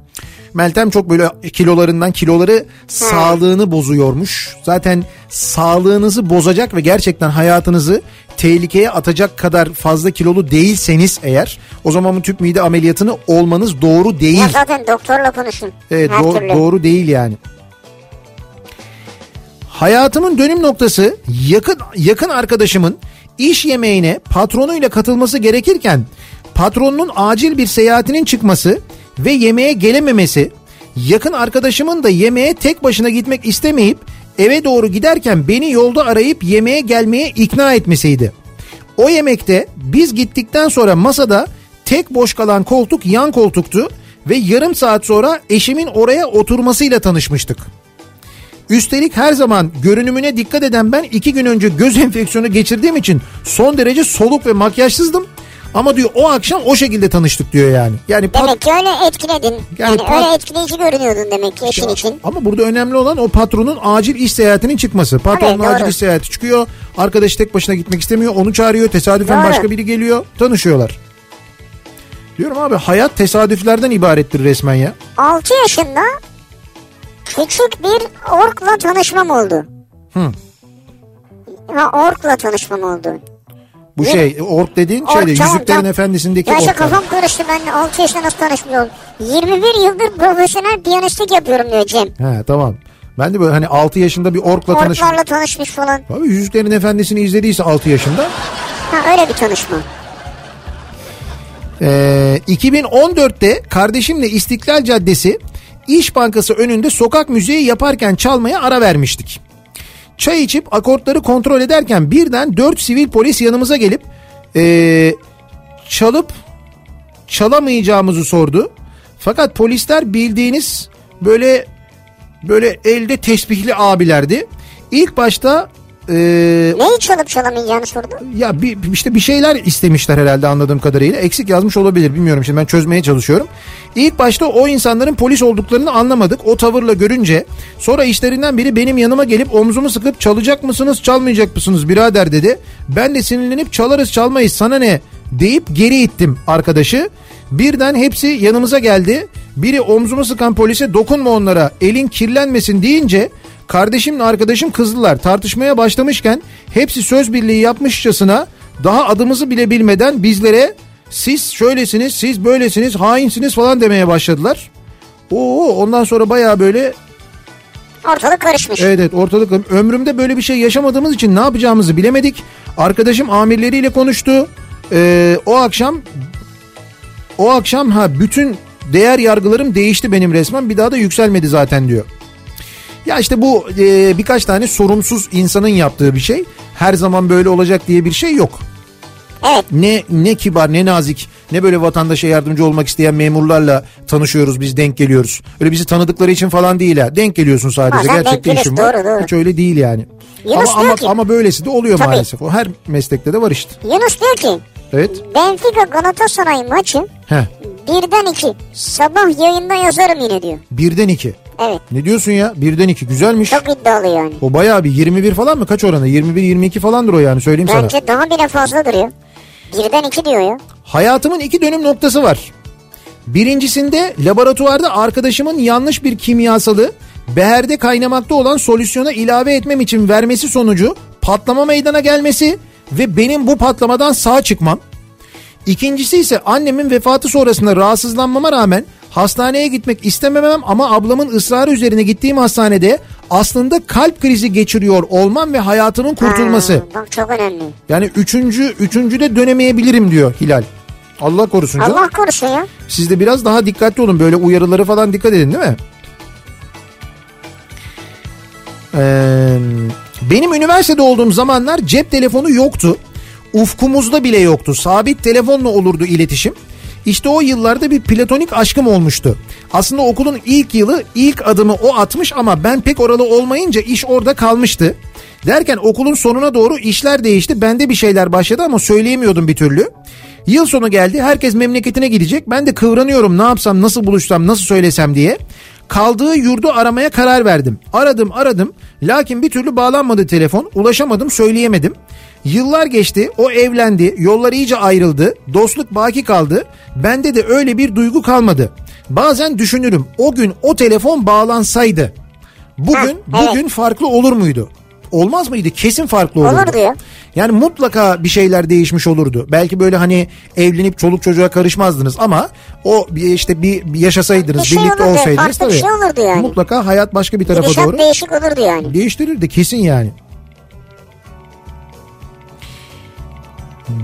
Meltem çok böyle kilolarından kiloları sağlığını bozuyormuş. Zaten sağlığınızı bozacak ve gerçekten hayatınızı tehlikeye atacak kadar fazla kilolu değilseniz eğer o zaman bu tüp mide ameliyatını olmanız doğru değil. Ya zaten doktorla konuşun. Evet Her türlü. doğru değil yani. Hayatımın dönüm noktası yakın yakın arkadaşımın iş yemeğine patronuyla katılması gerekirken patronunun acil bir seyahatinin çıkması ve yemeğe gelememesi, yakın arkadaşımın da yemeğe tek başına gitmek istemeyip eve doğru giderken beni yolda arayıp yemeğe gelmeye ikna etmesiydi. O yemekte biz gittikten sonra masada tek boş kalan koltuk yan koltuktu ve yarım saat sonra eşimin oraya oturmasıyla tanışmıştık. Üstelik her zaman görünümüne dikkat eden ben iki gün önce göz enfeksiyonu geçirdiğim için son derece soluk ve makyajsızdım. Ama diyor o akşam o şekilde tanıştık diyor yani. Yani pat- Demek ki öyle etkiledin. Yani Yani, pat- öyle etkileyici görünüyordun demek ki eşin için. Ama burada önemli olan o patronun acil iş seyahatinin çıkması. Patronun Tabii, acil doğru. iş seyahati çıkıyor. Arkadaş tek başına gitmek istemiyor. Onu çağırıyor. Tesadüfen Doğru. başka biri geliyor. Tanışıyorlar. Diyorum abi hayat tesadüflerden ibarettir resmen ya. 6 yaşında küçük bir orkla tanışmam oldu. Hı. Ha orkla tanışmam oldu. Bu Ne? şey ork dediğin Ork, şeyde Yüzüklerin. Efendisi'ndeki Ya işte orklar. kafam karıştı ben 6 yaşında nasıl tanışmıyor? 21 yıldır profesyonel piyanistlik yapıyorum diyor Cem. He tamam. Ben de böyle hani 6 yaşında bir orkla tanıştım. Orklarla tanışmış falan. Abi Yüzüklerin Efendisi'ni izlediyse 6 yaşında. Ha öyle bir tanışma. Ee, 2014'te kardeşimle İstiklal Caddesi İş Bankası önünde sokak müziği yaparken çalmaya ara vermiştik. Çay içip akortları kontrol ederken birden 4 sivil polis yanımıza gelip ee, çalıp çalamayacağımızı sordu. Fakat polisler bildiğiniz böyle böyle elde tesbihli abilerdi. İlk başta ee, Neyi çalıp çalamayacağını sordu. ya bir, işte bir şeyler istemişler herhalde anladığım kadarıyla. Eksik yazmış olabilir bilmiyorum şimdi ben çözmeye çalışıyorum. İlk başta o insanların polis olduklarını anlamadık. O tavırla görünce sonra işlerinden biri benim yanıma gelip omzumu sıkıp çalacak mısınız çalmayacak mısınız birader dedi. Ben de sinirlenip çalarız çalmayız sana ne deyip geri ittim arkadaşı. Birden hepsi yanımıza geldi. Biri omzumu sıkan polise dokunma onlara elin kirlenmesin deyince Kardeşimle arkadaşım kızdılar. Tartışmaya başlamışken hepsi söz birliği yapmışçasına daha adımızı bile bilmeden bizlere siz şöylesiniz, siz böylesiniz, hainsiniz falan demeye başladılar. Oo ondan sonra baya böyle Ortalık karışmış. evet evet ortalık ömrümde böyle bir şey yaşamadığımız için ne yapacağımızı bilemedik. Arkadaşım amirleriyle konuştu. Ee, o akşam o akşam ha bütün değer yargılarım değişti benim resmen bir daha da yükselmedi zaten diyor. Ya işte bu e, birkaç tane sorumsuz insanın yaptığı bir şey. Her zaman böyle olacak diye bir şey yok. Evet. Ne ne kibar ne nazik ne böyle vatandaşa yardımcı olmak isteyen memurlarla tanışıyoruz biz denk geliyoruz. Öyle bizi tanıdıkları için falan değil ha. Denk geliyorsun sadece Bazen gerçekte denk işin var. doğru, doğru. Hiç öyle değil yani. Yunus ama ama, ki- ama böylesi de oluyor Tabii. maalesef. O her meslekte de var işte. Yunus diyor ki Evet. Benfica Galatasaray maçı Heh. birden iki. Sabah yayında yazarım yine diyor. Birden iki. Evet. Ne diyorsun ya? Birden iki. Güzelmiş. Çok iddialı yani. O bayağı bir 21 falan mı? Kaç oranı? 21-22 falandır o yani söyleyeyim sana. Bence daha bile fazladır ya. Birden iki diyor ya. Hayatımın iki dönüm noktası var. Birincisinde laboratuvarda arkadaşımın yanlış bir kimyasalı beherde kaynamakta olan solüsyona ilave etmem için vermesi sonucu patlama meydana gelmesi ve benim bu patlamadan sağ çıkmam. İkincisi ise annemin vefatı sonrasında rahatsızlanmama rağmen hastaneye gitmek istememem ama ablamın ısrarı üzerine gittiğim hastanede aslında kalp krizi geçiriyor olmam ve hayatımın kurtulması. Ha, bak çok önemli. Yani üçüncü, üçüncüde dönemeyebilirim diyor Hilal. Allah korusun canım. Allah korusun ya. Siz de biraz daha dikkatli olun. Böyle uyarıları falan dikkat edin değil mi? Ee, benim üniversitede olduğum zamanlar cep telefonu yoktu. Ufkumuzda bile yoktu. Sabit telefonla olurdu iletişim. İşte o yıllarda bir platonik aşkım olmuştu. Aslında okulun ilk yılı ilk adımı o atmış ama ben pek oralı olmayınca iş orada kalmıştı. Derken okulun sonuna doğru işler değişti. Bende bir şeyler başladı ama söyleyemiyordum bir türlü. Yıl sonu geldi. Herkes memleketine gidecek. Ben de kıvranıyorum. Ne yapsam, nasıl buluşsam, nasıl söylesem diye. Kaldığı yurdu aramaya karar verdim. Aradım, aradım. Lakin bir türlü bağlanmadı telefon. Ulaşamadım, söyleyemedim. Yıllar geçti. O evlendi. Yollar iyice ayrıldı. Dostluk baki kaldı. Bende de öyle bir duygu kalmadı. Bazen düşünürüm. O gün o telefon bağlansaydı bugün Ha, evet. bugün farklı olur muydu? Olmaz mıydı? Kesin farklı olurdu. Olurdu ya. Yani mutlaka bir şeyler değişmiş olurdu. Belki böyle hani evlenip çoluk çocuğa karışmazdınız ama o işte bir yaşasaydınız, Bir şey birlikte olurdu, olsaydınız farklı bir tabii. şey olurdu yani. Mutlaka hayat başka bir tarafa Gidişat doğru değişik olurdu yani. değiştirirdi kesin yani.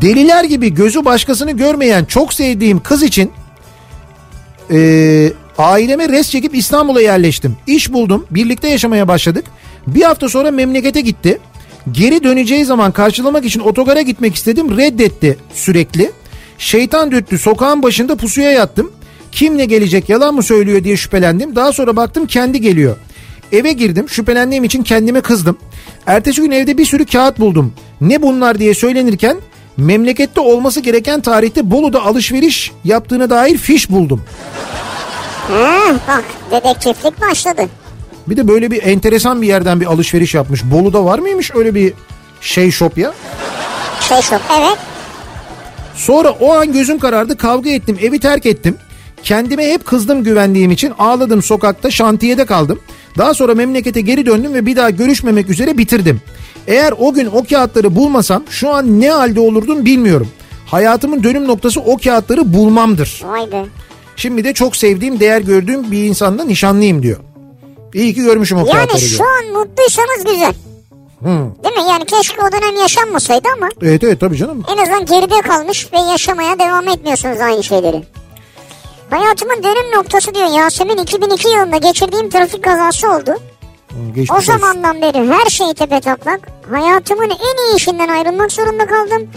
Deliler gibi gözü başkasını görmeyen çok sevdiğim kız için eee, aileme res çekip İstanbul'a yerleştim. İş buldum, birlikte yaşamaya başladık. Bir hafta sonra memlekete gitti. Geri döneceği zaman karşılamak için otogara gitmek istedim. Reddetti sürekli. Şeytan dürttü. Sokağın başında pusuya yattım. Kim ne gelecek yalan mı söylüyor diye şüphelendim. Daha sonra baktım kendi geliyor. Eve girdim şüphelendiğim için kendime kızdım. Ertesi gün evde bir sürü kağıt buldum. Ne bunlar diye söylenirken memlekette olması gereken tarihte Bolu'da alışveriş yaptığına dair fiş buldum. Ha, bak dedektiflik başladı. Bir de böyle bir enteresan bir yerden bir alışveriş yapmış. Bolu'da var mıymış öyle bir şey shop ya? Şey şok evet. Sonra o an gözüm karardı kavga ettim evi terk ettim. Kendime hep kızdım güvendiğim için ağladım sokakta şantiyede kaldım. Daha sonra memlekete geri döndüm ve bir daha görüşmemek üzere bitirdim. Eğer o gün o kağıtları bulmasam şu an ne halde olurdum bilmiyorum. Hayatımın dönüm noktası o kağıtları bulmamdır. Vay be. Şimdi de çok sevdiğim, değer gördüğüm bir insanla nişanlıyım diyor. İyi ki görmüşüm o Yani kağıtları şu diyor. an mutluysanız güzel. Değil mi? Yani keşke o dönem yaşanmasaydı ama Evet evet tabii canım. en azından geride kalmış ve yaşamaya devam etmiyorsunuz aynı şeyleri. Hayatımın dönüm noktası diyor Yasemin 2002 yılında geçirdiğim trafik kazası oldu. Geçmiş O olsun. zamandan beri her şey tepe taklak. Hayatımın en iyi işinden ayrılmak zorunda kaldım.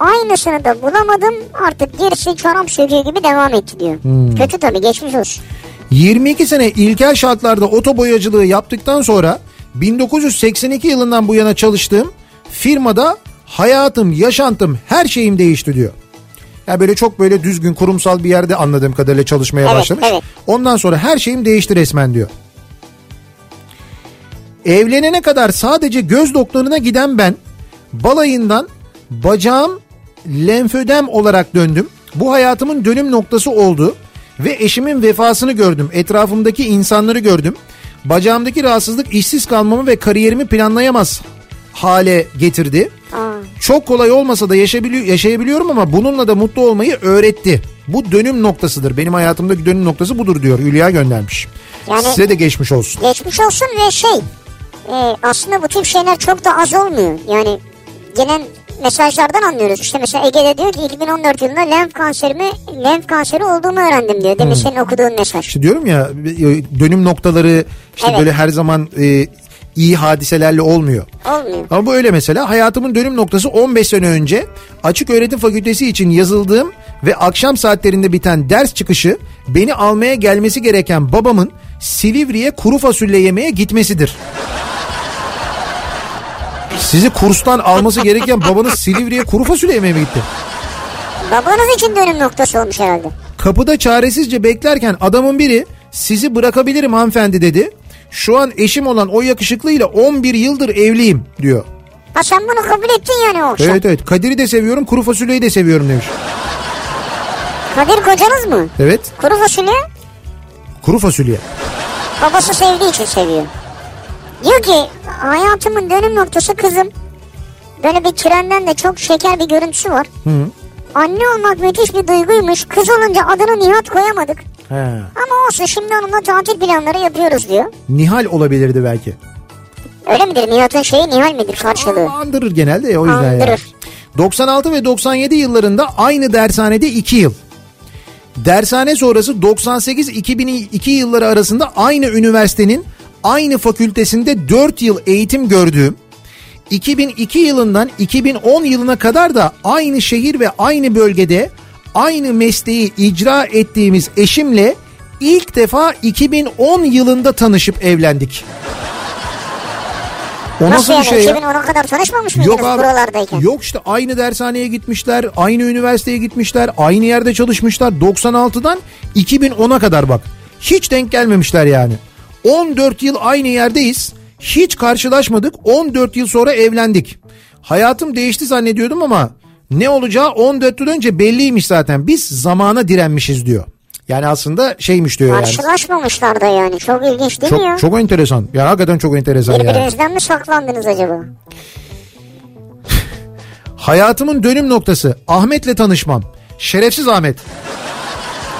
Aynısını da bulamadım. Artık gerisi çorap söküğü gibi devam etti diyor. Kötü tabii geçmiş olsun. 22 sene ilkel şartlarda otoboyacılığı yaptıktan sonra 1982 yılından bu yana çalıştığım firmada hayatım, yaşantım, her şeyim değişti diyor. Ya böyle çok böyle düzgün kurumsal bir yerde anladığım kadarıyla çalışmaya Evet, başlamış. evet. Ondan sonra her şeyim değişti resmen diyor. Evlenene kadar sadece göz doktoruna giden ben balayından bacağım lenfödem olarak döndüm. Bu hayatımın dönüm noktası oldu ve eşimin vefasını gördüm. Etrafımdaki insanları gördüm. Bacağımdaki rahatsızlık işsiz kalmamı ve kariyerimi planlayamaz hale getirdi. Aa, Çok kolay olmasa da yaşayabili- yaşayabiliyorum ama bununla da mutlu olmayı öğretti. Bu dönüm noktasıdır. Benim hayatımdaki dönüm noktası budur diyor. Hülya göndermiş. Yani- Size de geçmiş olsun. geçmiş olsun ve şey e, aslında bu tip şeyler çok da az olmuyor. Yani gelen mesajlardan anlıyoruz. İşte mesela Ege'de diyor ki 2014 yılında lenf kanserimi lenf kanseri olduğumu öğrendim diyor. Demin senin okuduğun mesaj. İşte diyorum ya dönüm noktaları işte Evet. böyle her zaman e, iyi hadiselerle olmuyor. Olmuyor. Ama bu öyle mesela hayatımın dönüm noktası 15 sene önce açık öğretim fakültesi için yazıldığım ve akşam saatlerinde biten ders çıkışı beni almaya gelmesi gereken babamın Silivri'ye kuru fasulye yemeye gitmesidir. Sizi kurstan alması gereken babanız Silivri'ye kuru fasulye yemeye mi gitti? Babanız için dönüm noktası olmuş herhalde. Kapıda çaresizce beklerken adamın biri sizi bırakabilirim hanımefendi dedi. Şu an eşim olan o yakışıklıyla 11 yıldır evliyim diyor. Ha sen bunu kabul ettin yani o akşam. Evet evet Kadir'i de seviyorum kuru fasulyeyi de seviyorum demiş. Kadir kocanız mı? Evet Kuru fasulye kuru fasulye. babası sevdiği için seviyor. Diyor ki hayatımın dönüm noktası kızım. Böyle bir trenden de çok şeker bir görüntüsü var. Anne olmak müthiş bir duyguymuş. Kız olunca adını Nihat koyamadık. He. Ama olsun şimdi onunla tatil planları yapıyoruz diyor. Nihal olabilirdi belki. Öyle midir? Nihat'ın şeyi Nihal midir karşılığı? Andırır genelde ya o yüzden yani. Andırır. 96 ve 97 yıllarında aynı dershanede 2 yıl. Dershane sonrası 98-2002 yılları arasında aynı üniversitenin aynı fakültesinde 4 yıl eğitim gördüğüm 2002 yılından 2010 yılına kadar da aynı şehir ve aynı bölgede aynı mesleği icra ettiğimiz eşimle ilk defa 2010 yılında tanışıp evlendik. O Nasıl, nasıl, bir yani? şey ya? 2010'a kadar tanışmamış mıydınız Yok abi. buralardayken? Yok işte aynı dershaneye gitmişler, aynı üniversiteye gitmişler, aynı yerde çalışmışlar. 96'dan 2010'a kadar bak. Hiç denk gelmemişler yani. 14 yıl aynı yerdeyiz. Hiç karşılaşmadık. 14 yıl sonra evlendik. Hayatım değişti zannediyordum ama ne olacağı 14 yıl önce belliymiş zaten. Biz zamana direnmişiz diyor. Yani aslında şeymiş diyor yani. Karşılaşmamışlar da yani. Çok ilginç değil mi ya? Çok, çok enteresan. Ya hakikaten çok enteresan yani. Birbirinizden mi saklandınız acaba? Hayatımın dönüm noktası Ahmet'le tanışmam. Şerefsiz Ahmet.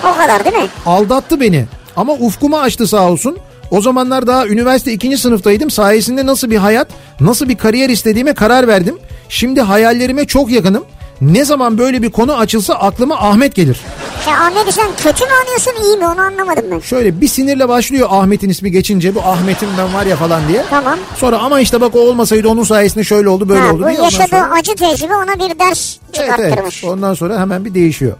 O kadar değil mi? Aldattı beni ama ufkumu açtı sağ olsun. O zamanlar daha üniversite ikinci sınıftaydım. Sayesinde nasıl bir hayat, nasıl bir kariyer istediğime karar verdim. Şimdi hayallerime çok yakınım. Ne zaman böyle bir konu açılsa aklıma Ahmet gelir. Ya Ahmet'i sen kötü mü anlıyorsun iyi mi onu anlamadım ben. Şöyle bir sinirle başlıyor Ahmet'in ismi geçince bu Ahmet'im ben var ya falan diye. Tamam. Sonra ama işte bak o olmasaydı onun sayesinde şöyle oldu böyle ha, oldu bu diye. Yaşadığı sonra- acı tecrübe ona bir ders Evet, çıkarttırmış. evet. Ondan sonra hemen bir değişiyor.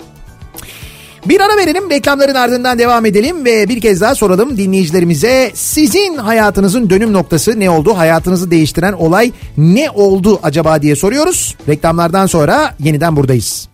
Bir ara verelim reklamların ardından devam edelim ve bir kez daha soralım dinleyicilerimize sizin hayatınızın dönüm noktası ne oldu? Hayatınızı değiştiren olay ne oldu acaba diye soruyoruz. Reklamlardan sonra yeniden buradayız.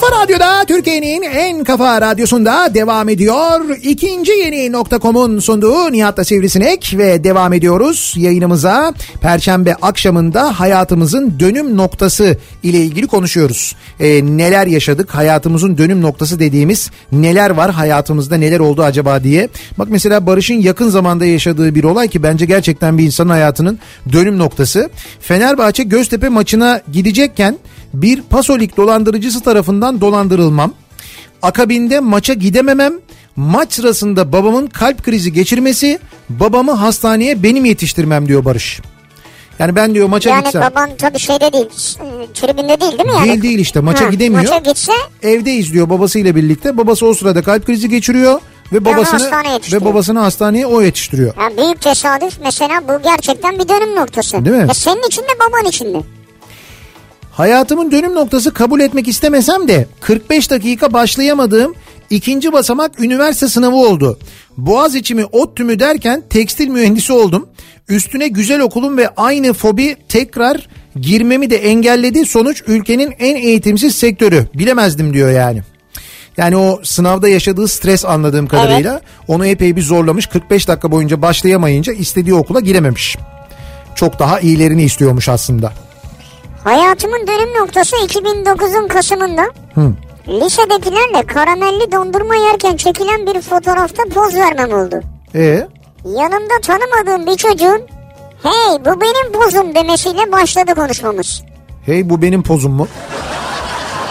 Kafa Radyo'da Türkiye'nin en kafa radyosunda devam ediyor. İkinci yeni nokta.com'un sunduğu Nihat'la Sivrisinek ve devam ediyoruz yayınımıza. Perşembe akşamında hayatımızın dönüm noktası ile ilgili konuşuyoruz. Ee, neler yaşadık hayatımızın dönüm noktası dediğimiz neler var hayatımızda neler oldu acaba diye. Bak mesela Barış'ın yakın zamanda yaşadığı bir olay ki bence gerçekten bir insanın hayatının dönüm noktası. Fenerbahçe Göztepe maçına gidecekken bir pasolik dolandırıcısı tarafından dolandırılmam. Akabinde maça gidememem. Maç sırasında babamın kalp krizi geçirmesi, babamı hastaneye benim yetiştirmem diyor Barış. Yani ben diyor maça Yani gitsem. baban tabii şeyde değil, e, tribünde değil değil mi yani? Değil değil işte maça Ha, gidemiyor. Maça gitse Evde izliyor babasıyla birlikte. Babası o sırada kalp krizi geçiriyor ve babasını ve babasını hastaneye o yetiştiriyor. yani büyük tesadüf mesela bu gerçekten bir dönüm noktası. Değil mi? Ya senin için de baban için de. Hayatımın dönüm noktası kabul etmek istemesem de 45 dakika başlayamadığım ikinci basamak üniversite sınavı oldu. Boğaziçi mi ODTÜ mü derken tekstil mühendisi oldum. Üstüne güzel okulum ve aynı fobi tekrar girmemi de engelledi. Sonuç ülkenin en eğitimsiz sektörü. Bilemezdim diyor yani. Yani o sınavda yaşadığı stres anladığım kadarıyla onu epey bir zorlamış. 45 dakika boyunca başlayamayınca istediği okula girememiş. Çok daha iyilerini istiyormuş aslında. Hayatımın dönüm noktası 2009'un Kasım'ında. Hı. Lisedekilerle karamelli dondurma yerken çekilen bir fotoğrafta poz vermem oldu. E Yanımda tanımadığım bir çocuğun hey bu benim pozum demesiyle başladı konuşmamız. hey bu benim pozum mu?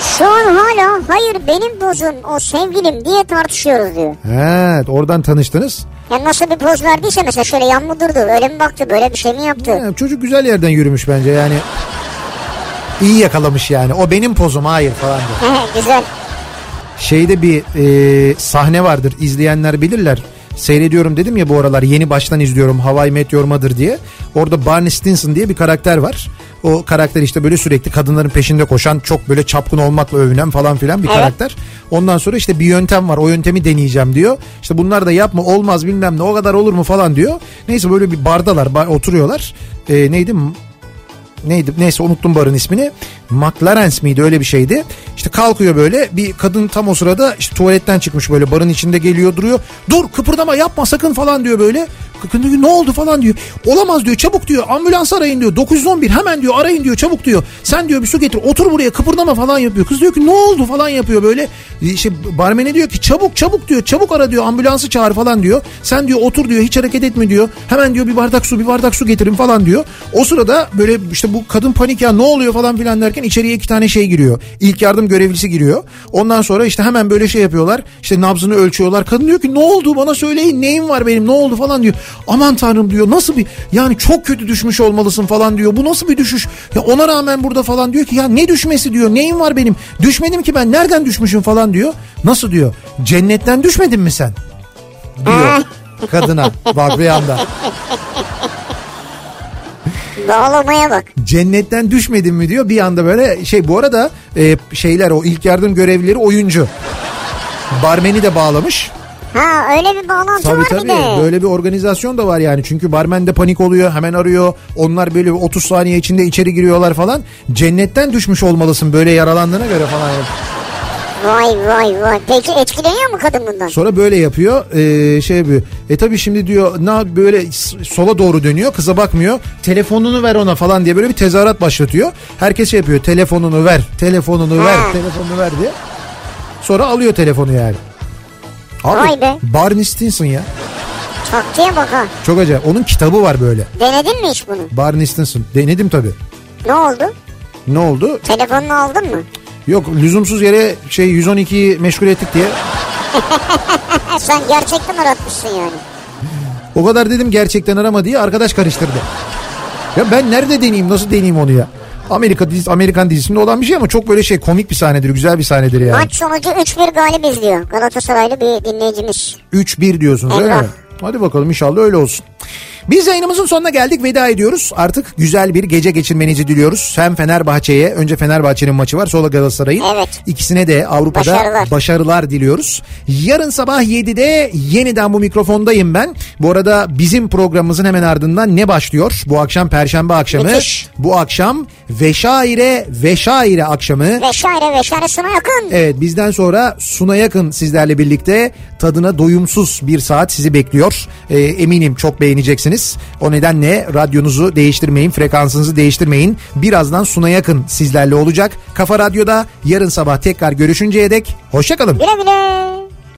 Şu an hala hayır benim pozum o sevgilim diye tartışıyoruz diyor. Evet oradan tanıştınız. Yani nasıl bir poz verdiyse mesela şöyle yan mı durdu öyle mi baktı böyle bir şey mi yaptı? Ha, çocuk güzel yerden yürümüş bence yani. İyi yakalamış yani. O benim pozum hayır falan diyor. Güzel. Şeyde bir e, sahne vardır izleyenler bilirler. Seyrediyorum dedim ya bu aralar yeni baştan izliyorum Hawaii Meteor Mother diye. Orada Barney Stinson diye bir karakter var. O karakter işte böyle sürekli kadınların peşinde koşan çok böyle çapkın olmakla övünen falan filan bir Evet. karakter. Ondan sonra işte bir yöntem var o yöntemi deneyeceğim diyor. İşte bunlar da yapma olmaz bilmem ne o kadar olur mu falan diyor. Neyse böyle bir bardalar ba- oturuyorlar. E, neydi neydi neyse unuttum barın ismini. McLaren's miydi öyle bir şeydi. İşte kalkıyor böyle bir kadın tam o sırada işte tuvaletten çıkmış böyle barın içinde geliyor duruyor. Dur kıpırdama yapma sakın falan diyor böyle. Kadın diyor ne oldu falan diyor. Olamaz diyor çabuk diyor ambulans arayın diyor. 911 hemen diyor arayın diyor çabuk diyor. Sen diyor bir su getir otur buraya kıpırdama falan yapıyor. Kız diyor ki ne oldu falan yapıyor böyle. İşte barmene diyor ki çabuk çabuk diyor çabuk ara diyor ambulansı çağır falan diyor. Sen diyor otur diyor hiç hareket etme diyor. Hemen diyor bir bardak su bir bardak su getirin falan diyor. O sırada böyle işte bu kadın panik ya ne oluyor falan filan derken içeriye iki tane şey giriyor. İlk yardım görevlisi giriyor. Ondan sonra işte hemen böyle şey yapıyorlar. İşte nabzını ölçüyorlar. Kadın diyor ki ne oldu bana söyleyin neyim var benim ne oldu falan diyor. Aman tanrım diyor nasıl bir yani çok kötü düşmüş olmalısın falan diyor. Bu nasıl bir düşüş? Ya ona rağmen burada falan diyor ki ya ne düşmesi diyor. Neyim var benim? Düşmedim ki ben nereden düşmüşüm falan diyor. Nasıl diyor? Cennetten düşmedin mi sen? Diyor kadına bak bir anda. Bağlamaya bak. Cennetten düşmedin mi diyor bir anda böyle şey bu arada e, şeyler o ilk yardım görevlileri oyuncu. Barmeni de bağlamış. Ha öyle bir bağlantı Tabii var tabii bir de. böyle bir organizasyon da var yani. Çünkü barmen de panik oluyor hemen arıyor. Onlar böyle 30 saniye içinde içeri giriyorlar falan. Cennetten düşmüş olmalısın böyle yaralandığına göre falan. Vay vay vay. Peki etkileniyor mu kadın bundan? Sonra böyle yapıyor ee, şey yapıyor. E tabii şimdi diyor ne böyle sola doğru dönüyor kıza bakmıyor. Telefonunu ver ona falan diye böyle bir tezahürat başlatıyor. Herkes şey yapıyor telefonunu ver telefonunu ver Ha. telefonunu ver diye. Sonra alıyor telefonu yani. Abi Vay be. Barney Stinson ya. Taktiğe bak ha. Çok acayip. Onun kitabı var böyle. Denedin mi hiç bunu? Barney Stinson. Denedim tabii. Ne oldu? Ne oldu? Telefonunu aldın mı? Yok lüzumsuz yere şey 112'yi meşgul ettik diye Sen gerçekten aratmışsın yani. O kadar dedim gerçekten arama diye arkadaş karıştırdı. Ya ben nerede deneyeyim nasıl deneyeyim onu ya? Amerika dizisi, Amerikan dizisinde olan bir şey ama çok böyle şey komik bir sahnedir, güzel bir sahnedir yani. Maç sonucu 3-1 galibiz diyor Galatasaraylı bir dinleyicimiz. 3-1 diyorsunuz öyle Emrah. mi? Hadi bakalım inşallah öyle olsun. Biz yayınımızın sonuna geldik veda ediyoruz. Artık güzel bir gece geçirmenizi diliyoruz. Hem Fenerbahçe'ye önce Fenerbahçe'nin maçı var sonra Galatasaray'ın. Evet. İkisine de Avrupa'da Başarılar. başarılar diliyoruz. Yarın sabah 7'de yeniden bu mikrofondayım ben. Bu arada bizim programımızın hemen ardından ne başlıyor? Bu akşam Perşembe akşamı. Müthiş. Bu akşam Veşaire Veşaire akşamı. Veşaire veşaire suna yakın. Evet bizden sonra Suna Yakın sizlerle birlikte tadına doyumsuz bir saat sizi bekliyor. Ee, eminim çok beğeneceksiniz. O nedenle radyonuzu değiştirmeyin, frekansınızı değiştirmeyin. Birazdan Suna Yakın sizlerle olacak. Kafa Radyo'da yarın sabah tekrar görüşünceye dek hoşçakalın. Güle güle.